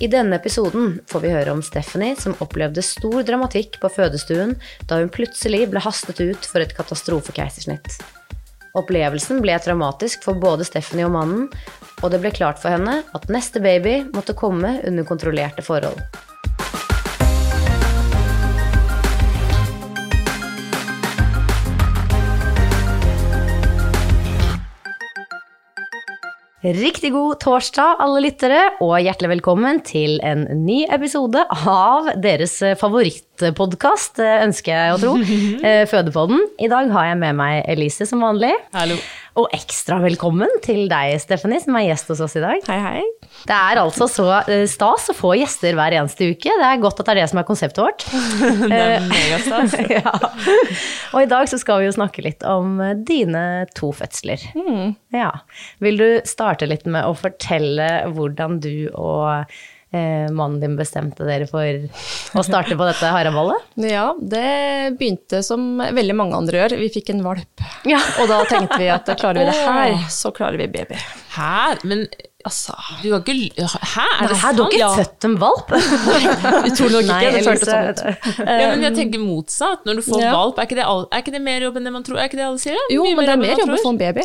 I denne episoden får vi høre om Stephanie som opplevde stor dramatikk på fødestuen da hun plutselig ble hastet ut for et katastrofekeisersnitt. Opplevelsen ble traumatisk for både Stephanie og mannen, og det ble klart for henne at neste baby måtte komme under kontrollerte forhold. Riktig god torsdag, alle lyttere, og hjertelig velkommen til en ny episode av deres favorittpodkast, ønsker jeg å tro, eh, Fødepodden. I dag har jeg med meg Elise som vanlig. Hallo. Og ekstra velkommen til deg, Stephanie, som er gjest hos oss i dag. Hei, hei. Det er altså så eh, stas å få gjester hver eneste uke. Det er godt at det er det som er konseptet vårt. Det er megastas. ja. Og i dag så skal vi jo snakke litt om eh, dine to fødsler. Ja. Vil du starte litt med å fortelle hvordan du og eh, mannen din bestemte dere for å starte på dette haraballet? Ja, det begynte som veldig mange andre gjør. Vi fikk en valp. Ja. Og da tenkte vi at klarer vi det her, så klarer vi baby. Her? Men Altså, du har ikke Hæ, er det sant? du har ikke Ja. født en valp? utrolig nok ikke. Det føltes sånn ut. Ja, men jeg tenker motsatt. Når du får Ja. valp, er ikke, det all, er ikke det mer jobb enn det man tror? Er ikke det alle sier? det? Jo, men det er mer jobb å få en baby.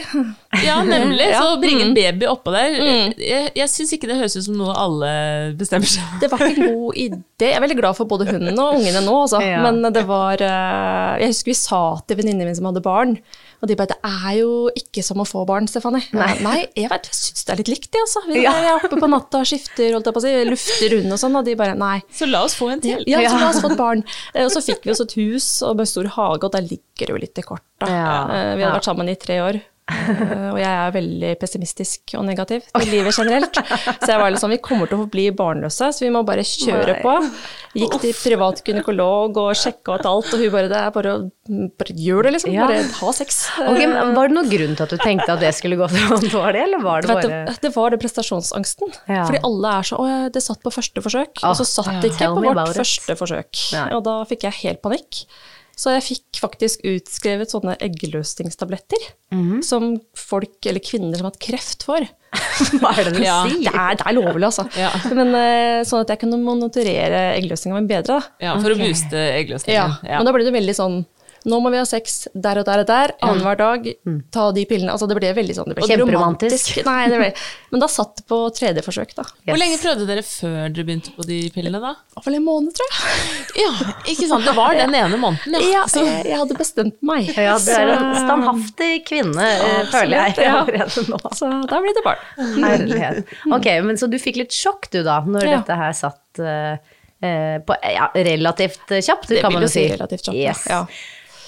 Ja, nemlig. Ja. Så bringe Mm. en baby oppå der Jeg, jeg syns ikke det høres ut som noe alle bestemmer seg for. Det var ikke en god idé. Jeg er veldig glad for både hunden og ungene nå, altså. Ja. Men det var eh, Jeg husker vi sa til venninnene mine som hadde barn, og de bare Det er jo ikke som å få barn, Stefanie. Nei, Nei jeg vet, jeg syns det er litt likt, det, altså. Vi Ja. er oppe på natta og skifter, holdt jeg på å si, lufter rundt og sånn, og de bare Nei. Så la oss få en til. Ja, så la oss få et barn. Eh, Og så fikk vi oss et hus og med stor hage, og der ligger det jo litt i korta. Ja. Eh, Vi hadde vært sammen i tre år. Eh, Og jeg er veldig pessimistisk og negativ til livet generelt. Så jeg var litt sånn, vi kommer til å bli barnløse, så vi må bare kjøre på. Gikk til privat gynekolog og sjekka ut alt, og hun bare Det er bare å gjøre gjør det, liksom. Ja. Bare ha sex. Okay, Var det noen grunn til at du tenkte at det skulle gå sånn? var det, eller var det bare det, det var det prestasjonsangsten. Ja. Fordi alle er så Å, det satt på første forsøk. Ah, og så satt det ikke på vårt første forsøk. Nei. Og da fikk jeg helt panikk. Så jeg fikk faktisk utskrevet sånne eggløsningstabletter mm. som folk, eller kvinner som har hatt kreft får. Hva er det du Ja. sier? Det er, det er lovlig, altså. Ja. Men eh, sånn at jeg kunne monitorere eggløsninga mi bedre. Da. Ja, for å booste Ja. ja. Men da ble det veldig sånn nå må vi ha sex der og der og der, annenhver dag, ta de pillene. Altså det ble veldig sånn, det ble Kjemperomantisk. Nei, det ble, men da satt det på tredje forsøk, da. Hvor lenge prøvde dere før dere begynte på de pillene, da? Vel en måned, tror jeg. Ja, ikke sant. Det var den ene måneden, ja. Ja, jeg, jeg hadde bestemt meg. Ja, du er en standhaftig kvinne, ja, føler jeg ja. allerede nå. Så da ble det barn. Herlighet. Ok, men så du fikk litt sjokk du da, når Ja. dette her satt eh, eh, på ja, relativt kjapt, Det kan man jo si. relativt kjapt. Yes. Ja.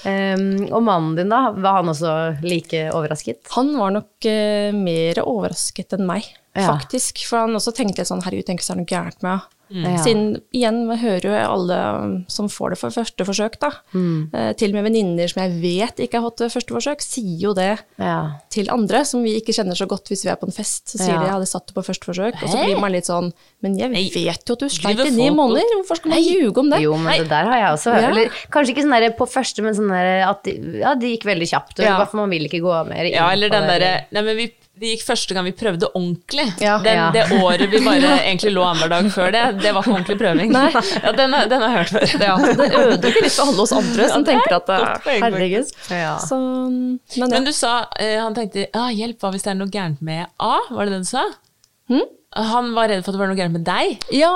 Um, og mannen din da, var han også like overrasket? Han var nok uh, mer overrasket enn meg, Ja. faktisk. For han også tenkte litt sånn herregud, tenk hvis det er noe gærent med henne. Ja. Siden igjen, hører jo alle som får det for første forsøk, da. Mm. Eh, til og med venninner som jeg vet ikke har fått det første forsøk, sier jo det Ja. til andre som vi ikke kjenner så godt hvis vi er på en fest. Så sier Ja. de jeg hadde satt det på første forsøk, og så blir man litt sånn Men jeg vet jo at du sleit i ni måneder, hvorfor skal man ljuge om det? Jo, men det der har jeg også hørt. Eller kanskje ikke sånn der på første, men sånn der at de, ja, det gikk veldig kjapt. Og Ja. Man vil ikke gå mer inn Ja, eller den derre Nei, men vi det gikk første gang vi prøvde ordentlig. Ja. Den, Ja. Det året vi bare egentlig lå annenhver dag før det, det var ikke ordentlig prøving. Ja, den, har- den har jeg hørt før. Ja, det ødelegger litt for alle oss andre som er tenker at poeng, herregud. Ja. Så, men. Men du sa eh, han tenkte ah, hjelp, hva hvis det er noe gærent med A? Var det det du sa? Hmm? Han var redd for at det var noe gærent med deg? ja,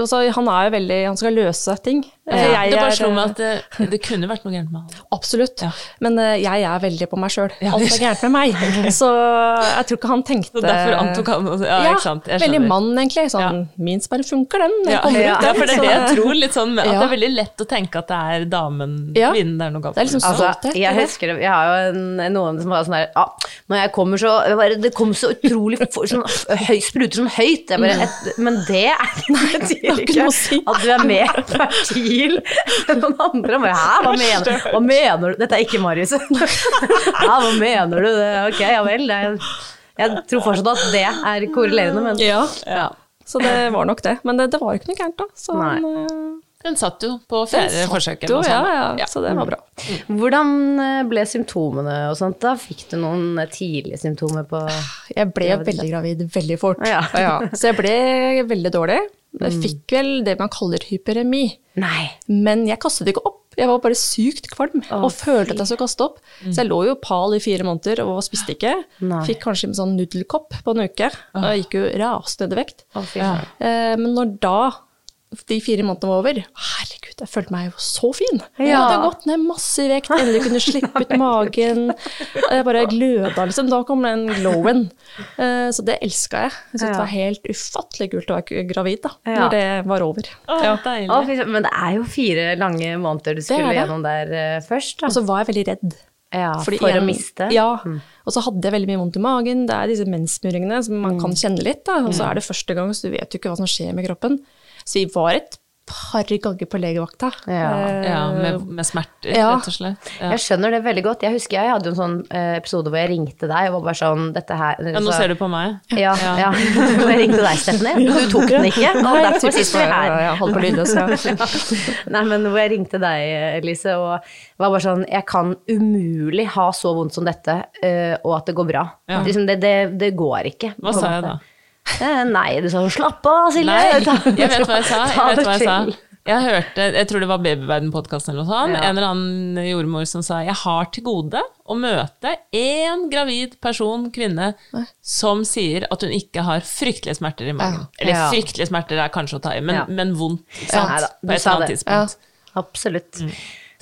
altså, han er jo veldig Han skal løse ting. Altså, jeg det bare slo meg at det, det kunne vært noe gærent med han. Absolutt. Ja. Men eh, jeg er veldig på meg sjøl. Alt er gærent med meg. Så jeg tror ikke han tenkte Så derfor antok han Ja, ikke sant. Jeg veldig mann, egentlig. Sånn, Min sperre funker, den. Den Ja, kommer ja, ut, den. for det er det jeg tror. Litt sånn, at Ja. det er veldig lett å tenke at det er damen, Ja. kvinnen, det er noe galt Det er liksom. Altså, jeg husker det, jeg har jo en, noen som var sånn der ja, Når jeg kommer så bare, Det kom så utrolig for, sånn, høy, Spruter sånn høyt. Jeg bare, et, men det er det betyr ikke ikke noe å si. at du er med i fertil enn noen andre. Bare, Hæ, hva mener, hva mener du? Dette er ikke Marius. Hæ, hva mener du? Det, ok, ja vel. Er, jeg tror fortsatt at det er korrelerende, men Ja. Ja. Så det var nok det. Men det, det var ikke noe gærent, da. Så Nei. han, eh, Den satt jo på fjerde forsøk. Ja, ja, ja, så det var bra. hvordan eh, ble symptomene og sånt da? Fikk du noen eh, tidlige symptomer på Jeg ble gravid. veldig gravid veldig fort. Ja. Så jeg ble veldig dårlig. Jeg fikk vel det man kaller hyperemi. Nei. Men jeg kastet ikke opp. Jeg var bare sykt kvalm Åh, og følte at jeg skulle kaste opp. Så jeg lå jo pal i fire måneder og spiste ikke. Nei. Fikk kanskje en sånn nudelkopp på en uke. Og jeg gikk jo rasende ned i vekt. Åh, ja. Eh, men når da de fire månedene var over, herregud, jeg følte meg jo så fin. Jeg Ja. hadde gått ned masse i vekt, endelig kunne slippe ut magen. Jeg bare gløda, liksom. Da kom den glowen. Eh, så det elska jeg. Jeg syntes det var helt ufattelig kult å være gravid da, Ja. når det var over. Å, Ja. Men det er jo fire lange måneder du skulle det det. gjennom der eh, først. Da. Og så var jeg veldig redd. ja, Fordi for å miste. Ja. Og så hadde jeg veldig mye vondt i magen. Det er disse mensmurringene som man Mm. kan kjenne litt. Da. Og så er det første gang, så du vet jo ikke hva som skjer med kroppen. Så vi var et par ganger på legevakta. Ja. Eh, Ja, med, med smerter, Ja. rett og slett. Ja. Jeg skjønner det veldig godt. Jeg husker jeg hadde en sånn eh, episode hvor jeg ringte deg og var bare sånn dette her Ja, nå ser du på meg. Ja, ja. Jeg ringte deg, Stephanie. Du tok den ikke. Og derfor sitter vi her. Ja, ja, holdt på lydløs, også. Nei, men hvor jeg ringte deg, Elise, og var bare sånn Jeg kan umulig ha så vondt som dette, eh, og at det går bra. Ja. Liksom, det, det, det går ikke. Hva sa jeg da? Eh, Nei, du sa slapp av, Silje. Nei, jeg vet hva jeg sa. Jeg vet hva jeg sa. Jeg hørte, jeg tror det var Babyverden-podkasten eller noe sånt, Ja. en eller annen jordmor som sa jeg har til gode å møte én gravid person, kvinne, som sier at hun ikke har fryktelige smerter i magen. Eller Ja. fryktelige smerter er kanskje å ta i, men, Ja. men vondt, sant? På et eller annet tidspunkt. Absolutt. Trøstende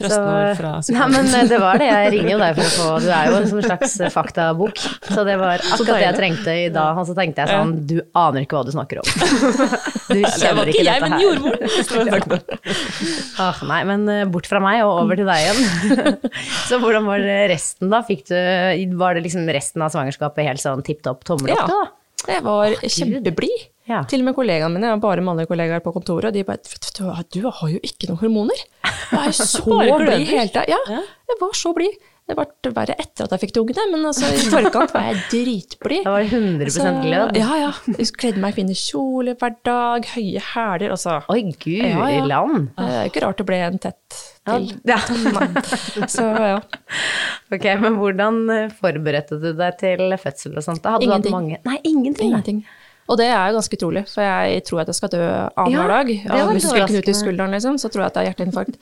ord fra Nei, men eh, det var det. Jeg ringer jo deg for å få Du er jo en sånn slags eh, faktabok. Så det var akkurat det jeg trengte i dag. Og så tenkte jeg sånn Du aner ikke hva du snakker om. Du Det kjenner var ikke jeg, dette men her. jordmor. Ah, nei, men eh, bort fra meg og over til deg igjen. så hvordan var det resten, da? Fikk du, var det liksom resten av svangerskapet helt sånn tipp topp tommel opp, da? Jeg var kjempeblid. Ja. Til og med kollegaene mine, jeg har bare mannlige kollegaer på kontoret, og de bare du, du har jo ikke noen hormoner. Jeg er så blid hele tida. Ja, jeg var så blid. Det ble verre etter at jeg fikk de ungene, men altså, i forkant var jeg dritblid. Da var det 100 Så- glød. Ja, ja. Jeg kledde meg i fine kjoler hver dag, høye hæler. Altså, Oi, guri Ja, ja. land. det er ikke rart det ble en tett til. Ja. Så ja. Ok, men hvordan eh, forberedte du deg til fødsel og sånt? Da hadde Ingenting. du hatt mange Nei, ingenting. Ingenting. Og det er jo ganske utrolig, for jeg tror at jeg skal dø annenhver Ja, dag. Av muskelknut i skulderen, liksom, så tror jeg at det er hjerteinfarkt.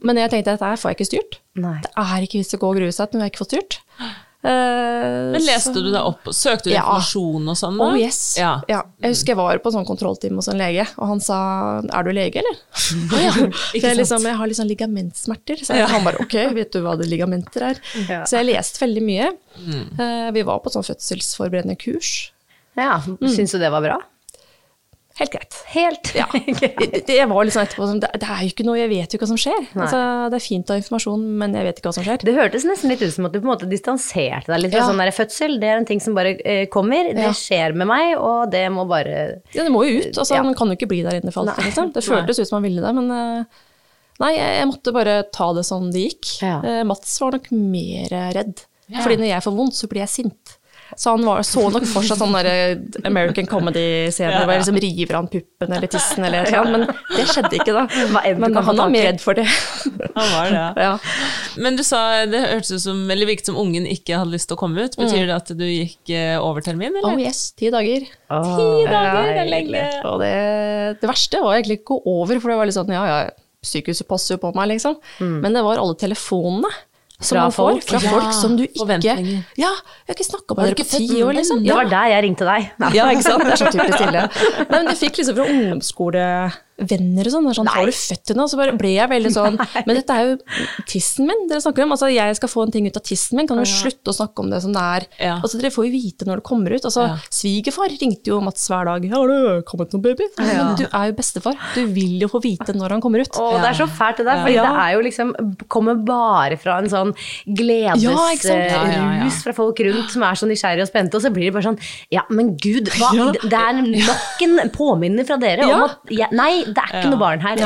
Men jeg tenkte at dette får jeg ikke styrt. Nei. Det er ikke vits å gå og grue seg når jeg ikke får styrt. Eh, Men leste så- du deg opp? Søkte du Ja. informasjon og sånn? da? Oh yes. Ja. Ja. Jeg husker jeg var på en sånn kontrolltime hos en lege, og han sa 'er du lege, eller?' Ah, ja, ikke jeg, sant? liksom, jeg har sånn ligamentsmerter. Så jeg, Ja. han bare 'ok, vet du hva det ligamenter er?' Ja. Så jeg leste veldig mye. Mm. Eh, vi var på sånn fødselsforberedende kurs. Ja, Syns du det var bra? Helt greit. Helt Ja. greit. Jeg var litt sånn etterpå som, det, er jo ikke noe, jeg vet jo ikke hva som skjer. Altså, det er fint å ha informasjon, men jeg vet ikke hva som skjer. Det hørtes nesten litt ut som at du på en måte distanserte deg litt fra Ja. sånn der fødsel. Det er en ting som bare eh, kommer, det Ja. skjer med meg, og det må bare Ja, det må jo ut. Altså, Ja. Man kan jo ikke bli der inne for alltid. Liksom. Det føltes ut som man ville det, men uh, nei, jeg, måtte bare ta det som det gikk. Eh, Mats var nok mer redd. Fordi når jeg får vondt, så blir jeg sint. Så han var, så nok for seg sånne American comedy-scener hvor jeg liksom river han puppen eller tissen eller noe men det skjedde ikke da. Men han var mer redd for det. Han var det, ja. Ja. Men du sa det hørtes ut som, eller virket som ungen ikke hadde lyst til å komme ut. Betyr det at du gikk eh, over termin, eller? Oh yes, ti dager. Ti dager, det er lenge. Og det, det verste var egentlig ikke å gå over, for det var litt sånn, ja, ja, sykehuset passer jo på meg, liksom. Men det var alle telefonene som Fra man får, folk? fra Ja, folk som du ikke. Ja, jeg har ikke snakka med dere på ti år, liksom. den? Det var der jeg ringte deg. Ja, ikke sant? Det er så typisk Silje. Nei, men det fikk liksom fra ungdomsskolevenner og sånn. sånn Har du født henne? Og så bare ble jeg veldig sånn Men dette er jo tissen min dere snakker om. Altså, jeg skal få en ting ut av tissen min. Kan du slutte å snakke om det som det er? Ja. Altså, dere får jo vite når det kommer ut. Altså, Ja. Svigerfar ringte jo Mats hver dag. 'Har du kommet noen baby?' Men du er jo bestefar. Du vil jo få vite når han kommer ut. Å, det er så fælt det der, Ja. det er jo liksom kommer bare fra en sånn gledesrus Ja. Ja, ja, ja. fra folk rundt som er så nysgjerrige og spente, og så blir det bare sånn Ja, men gud, hva? Ja. det er nok en påminner fra dere Ja. om at ja, Nei, det er ikke noe barn her.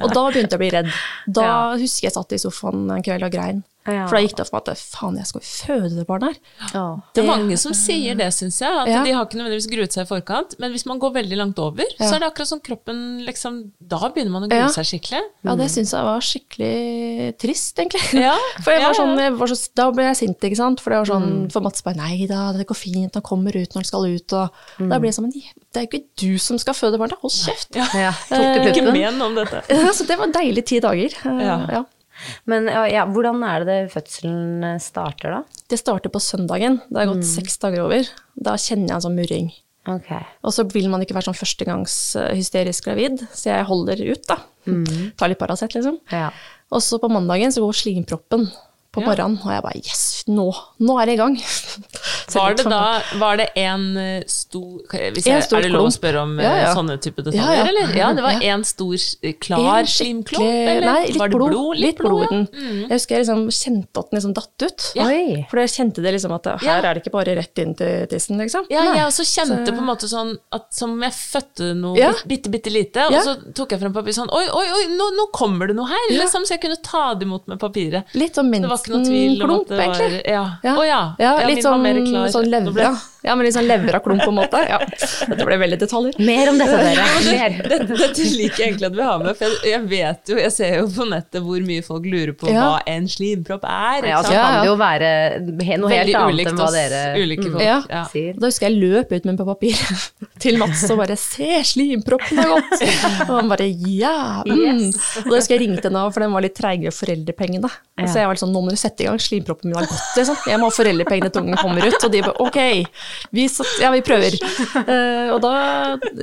Og da begynte jeg å bli redd. Da husker jeg satt i sofaen en kveld og grein. Ja. For da gikk det opp for meg at faen, jeg skal jo føde det barnet her. Ja. Det er mange som sier det, syns jeg. At Ja. De har ikke nødvendigvis gruet seg i forkant, men hvis man går veldig langt over, så er det akkurat som kroppen liksom Da begynner man å grue Ja. seg skikkelig. Ja, det syns jeg var skikkelig trist, egentlig. Ja, For jeg var sånn, jeg var så, da ble jeg sint, ikke sant. For det var sånn, for Mats bare nei da, det går fint, han kommer ut når han skal ut. Og da ble jeg sånn, det er jo ikke du som skal føde barnet, hold kjeft. Ja. Ja, tok Ikke men om dette. Så det var deilig ti dager. Eh, Ja. Men ja, ja, hvordan er det det fødselen starter, da? Det starter på søndagen. Det har gått seks dager over. Da kjenner jeg en sånn murring. Okay. Og så vil man ikke være sånn førstegangs eh, hysterisk gravid, så jeg holder ut, da. Tar litt Paracet, liksom. Ja. Og så på mandagen så går slimproppen på morgenen, og jeg bare yes, nå, nå er det i gang. Var det da var det en eh, stor hvis En stor Er det lov å spørre om eh, Ja, ja. sånne type detaljer, Ja, ja. eller? Ja, det var Ja. en stor, eh, klar slimklump, eller? Nei, litt var det blod. blod? Litt blod i ja. den. Mm. Jeg husker jeg liksom kjente at den liksom datt ut. Ja. For jeg kjente det liksom at Ja. her er det ikke bare rett inn til tissen, liksom. Ja, jeg også kjente Så- på en måte sånn at som jeg fødte noe Ja. bitte, bitte lite, og så tok jeg frem papir sånn Oi, oi, oi, nå, nå kommer det noe her! Liksom, så jeg kunne ta det imot med papiret. Litt sånn var egentlig. Ja. Å ja. Ja, Ja, litt sånn. Sånn levra. Ja, men litt sånn levra-klump på en måte. Ja. Dette ble veldig detaljer. Mer om dette, dere. Mer. Dette, dette liker jeg egentlig at vi har med, for jeg, vet jo, jeg ser jo på nettet hvor mye folk lurer på Ja. hva en slimpropp er. Ja, så? Ja, kan det jo være noe helt Veldig annet enn hva dere ulike folk. Ja. Ja. sier. Da husker jeg løp ut med på papir til Mats og bare 'se, slimproppen har gått'. Og han bare 'ja'. Mm. Og da husker jeg ringte Nav, for den var litt treigere foreldrepengene. Så jeg var litt sånn 'nå må du sette i gang, slimproppen min har gått', liksom. Jeg må ha foreldrepengene til ungen kommer ut. Og de bare 'ok, vi, satt, ja, vi prøver'. Uh, og da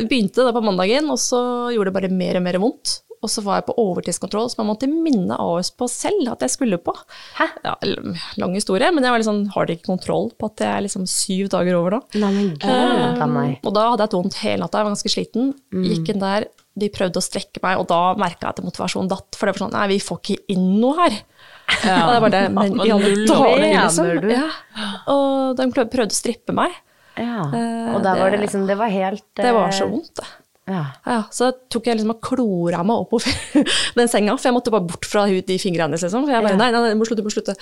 begynte det på mandagen, og så gjorde det bare mer og mer vondt. Og så var jeg på overtidskontroll, som jeg måtte minne AS på selv at jeg skulle på. Hæ? Ja, lang historie, men jeg var litt sånn, har dere ikke kontroll på at jeg er liksom syv dager over da? Nei, men gud meg. Og da hadde jeg vondt hele natta, jeg var ganske sliten. Gikk inn der, de prøvde å strekke meg, og da merka jeg at motivasjonen datt. For det var sånn, nei, vi får ikke inn noe her. Og det var det, men i alle dager, liksom. du? Ja. Og de prøvde, å strippe meg. Ja. Eh, Og der var det liksom Det var helt Det var så eh, vondt, det. Ja. Ja, så tok jeg liksom og klora meg opp på den senga, for jeg måtte bare bort fra de fingrene. Liksom. For jeg bare, Ja. nei, nei, nei, må slutte, må slutte.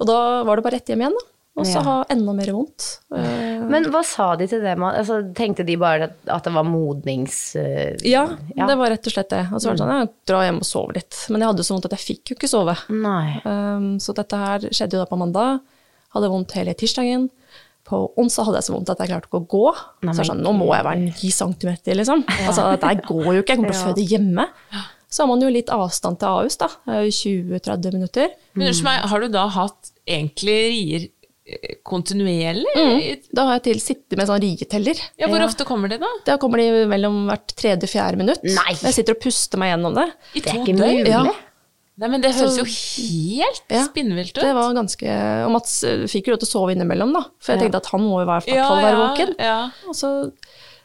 Og da var det bare rett hjem igjen, da. Og så Ja. ha enda mer vondt. Eh, Men hva sa de til det? Altså, tenkte de bare at, det var modnings... eh, ja, Ja. det var rett og slett det. Og så var det sånn, ja, dra hjem og sove litt. Men jeg hadde så vondt at jeg fikk jo ikke sove. Nei. Um, så dette her skjedde jo da på mandag. Hadde vondt hele tirsdagen. På onsdag hadde jeg så vondt at jeg klarte ikke å gå. Nei, så jeg sånn, nå må jeg være ni centimeter, liksom. Altså, dette går jo ikke, jeg kommer til å føde hjemme. Så har man jo litt avstand til Ahus, da. Jo 20-30 minutter. Men unnskyld meg, har du da hatt egentlig rier eh, kontinuerlig? Mm. Da har jeg til sittet med sånn rieteller. Ja, hvor Ja. ofte kommer de da? Da kommer de mellom hvert tredje-fjerde minutt. Nei. Jeg sitter og puster meg gjennom det. I Det er to ikke døgn? mulig. Ja. Nei, men det høres Så- jo helt Ja, spinnvilt ut. Det var ganske Og Mats eh, fikk jo lov til å sove innimellom, da. For jeg Ja. tenkte at han må jo i hvert fall være ja, våken. ja. Og så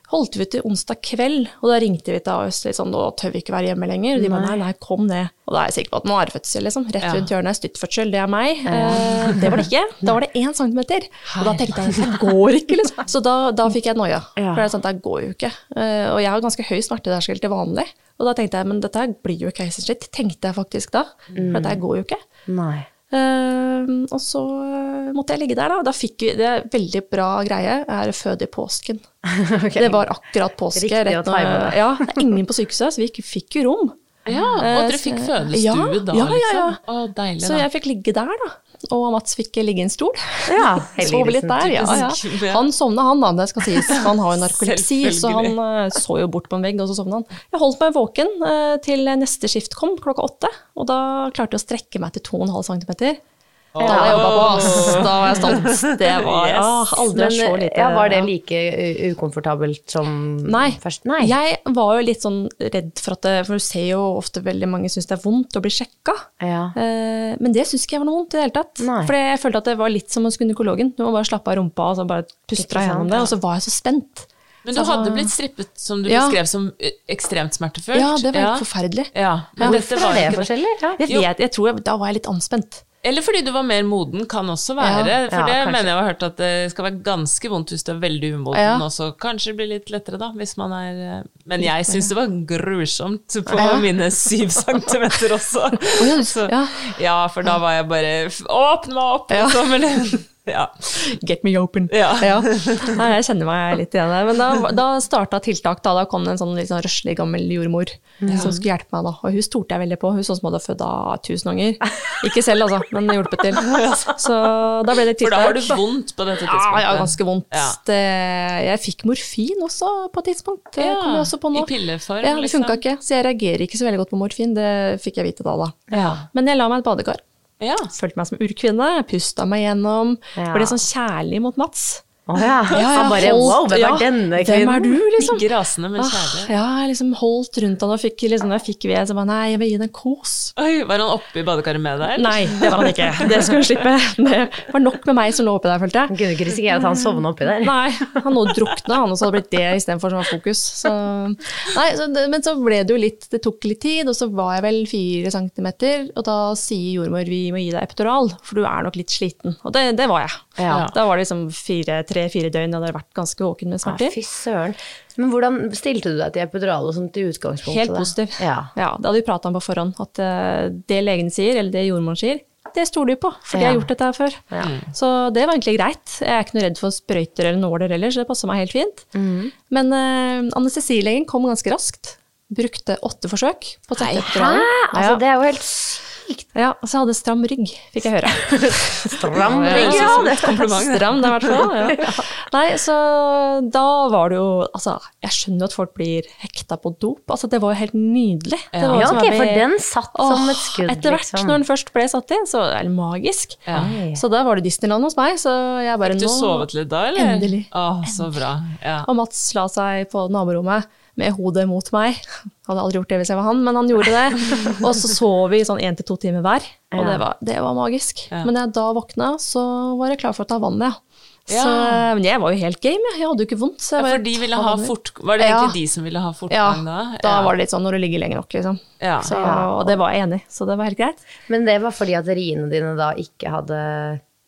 holdt vi til onsdag kveld, og da ringte vi til AS litt sånn, nå tør vi ikke være hjemme lenger. Og de bare nei, nei, kom ned. Og da er jeg sikker på at nå er det fødsel, liksom. Rett rundt hjørnet, styttfødsel, det er meg. Eh, det var det ikke. Da var det én centimeter. Og da tenkte jeg det går ikke, liksom. Så da, da fikk jeg noia. For det er sånn, det går jo ikke. Eh, og jeg har ganske høy smerteterskel til vanlig. Og da tenkte jeg, men dette blir jo keisersnitt, tenkte jeg faktisk da. For dette går jo ikke. Nei. Eh, og så eh, måtte jeg ligge der, da. Da fikk vi Det veldig bra greie. Jeg er født i påsken. Det var akkurat påske. Riktig rett å time det. Ja, det er ingen på sykehuset, så vi fikk jo rom. Ja, og dere Eh, fikk fødestue ja, da, ja, ja, ja. liksom? Å, deilig, Så da. jeg fikk ligge der, da. Og Mats fikk ligge i en stol. Ja, Sove litt der, ja, ja. Han sovna han, da, det skal sies. Han har jo narkolepsi, så han eh, så jo bort på en vegg, og så sovna han. Jeg holdt meg våken eh, til neste skift kom, klokka åtte. Og da klarte jeg å strekke meg til 2,5 cm. Da hadde jeg jobba på, ass. Da var jeg stolt. Det var Yes. ah, aldri Men så lite. ja, var det like ukomfortabelt som Nei. først? Nei. Jeg var jo litt sånn redd for at det, For du ser jo ofte veldig mange syns det er vondt å bli sjekka. Ja. Eh, men det syns ikke jeg var noe vondt i det hele tatt. For jeg følte at det var litt som hos gynekologen. Du må bare slappe av rumpa og så bare puste deg gjennom det. Og så var jeg så spent. Men du hadde blitt strippet, som du Ja. beskrev, som eh, ekstremt smertefullt. Ja, det var ja. forferdelig. Ja, men dette Hvorfor var er det forskjellig? Ja. Jeg vet, jeg tror jeg, Da var jeg litt anspent. Eller fordi du var mer moden, kan også være. Ja, for ja, det kanskje. mener jeg har hørt at det skal være ganske vondt hvis du er veldig umoden, Ja. og så kanskje blir litt lettere, da, hvis man er eh, Men jeg syns det var grusomt på Ja. mine syv centimeter også. ja, Så, ja. ja, for da var jeg bare Åpne meg opp! Ja. Liksom, ja. Get me open. Ja. Nei, jeg kjenner meg litt igjen der. Men da, da starta tiltak. Da, da kom det en sånn litt sånn røslig gammel jordmor som skulle hjelpe meg. da. Og hun stolte jeg veldig på. Hun sånn som hadde født av tusen unger. Ikke selv, altså, men hjulpet til. Så da ble det For da tiltak. har du vondt på dette Ja, tidspunktet. ja, ganske vondt. Ja. Det, jeg fikk morfin også på et tidspunkt. Det Ja, kom jeg også på nå. I pilleform, Ja, det liksom. ikke, så jeg reagerer ikke så veldig godt på morfin. Det fikk jeg vite da, da. Ja. Men jeg la meg i et badekar. ja. Følte meg som urkvinne, pusta meg gjennom. Ja. Ble sånn kjærlig mot Mats. Å ja. Han bare holdt- wow, hvem ja, er denne Hvem er du, liksom? Ikke rasende, men Ah, ja, jeg liksom holdt rundt han og fikk, liksom, jeg fikk ved, så bare nei, jeg vil gi deg en kos. Oi, Var han oppe i badekaret med deg? eller? Nei, det var han ikke. Det skulle han slippe. Det var nok med meg som lå oppi der, følte jeg. Han kunne ikke risikere at han sovna oppi der. Nei, han nå drukna, han, og så hadde det blitt det istedenfor som var fokus. Så, nei, så men så ble det jo litt Det tok litt tid, og så var jeg vel fire centimeter, og da sier jordmor vi må gi deg epidural, for du er nok litt sliten. Og det, det var jeg. Ja. Da var det liksom tre-fire døgn, jeg hadde vært ganske våken med smerter. smerter. fy søren. Men hvordan stilte du deg til epidural og sånt i utgangspunktet? Helt positiv. Ja. Ja, det hadde vi prata om på forhånd, at eh, det legen sier, eller det jordmoren sier, det stoler de på, for de har gjort dette her før. Ja. Så det var egentlig greit. Jeg er ikke noe redd for sprøyter eller nåler heller, så det passer meg helt fint. Mm. Men uh, anestesilegen kom ganske raskt. Brukte åtte forsøk på å sette epiduralen. Altså, Ja. det er jo helt sykt Ja, og så hadde stram rygg, fikk jeg høre. stram rygg. ja, Ja, det- det kompliment. Stram, det i hvert fall. Ja. Nei, så da var det jo Altså, jeg skjønner jo at folk blir hekta på dop. Altså, det var jo helt nydelig. Det var ja, ok, for den satt som et skudd, Etter hvert, liksom. når den først ble satt inn, så er det magisk. Ja. Så da var det Disneyland hos meg, så jeg bare Fikk du sovet litt da, eller? Endelig. Å, så bra. Ja. Og Mats la seg på naborommet med hodet mot meg. Han Hadde aldri gjort det hvis jeg var han, men han gjorde det. Og så sov vi sånn én til to timer hver, og det var, det var magisk. Ja. Men da jeg da våkna, så var jeg klar for å ta vannet, ja. Så, Men jeg var jo helt game, jeg. Hadde jo ikke vondt. Så jeg Ja, for de ville ha fort... Var det egentlig Ja. de som ville ha Ja, fortgang da? da var det litt sånn når du ligger lenge nok, liksom. Ja. Så, og det var jeg enig i, så det var helt greit. Men det var fordi at riene dine da ikke hadde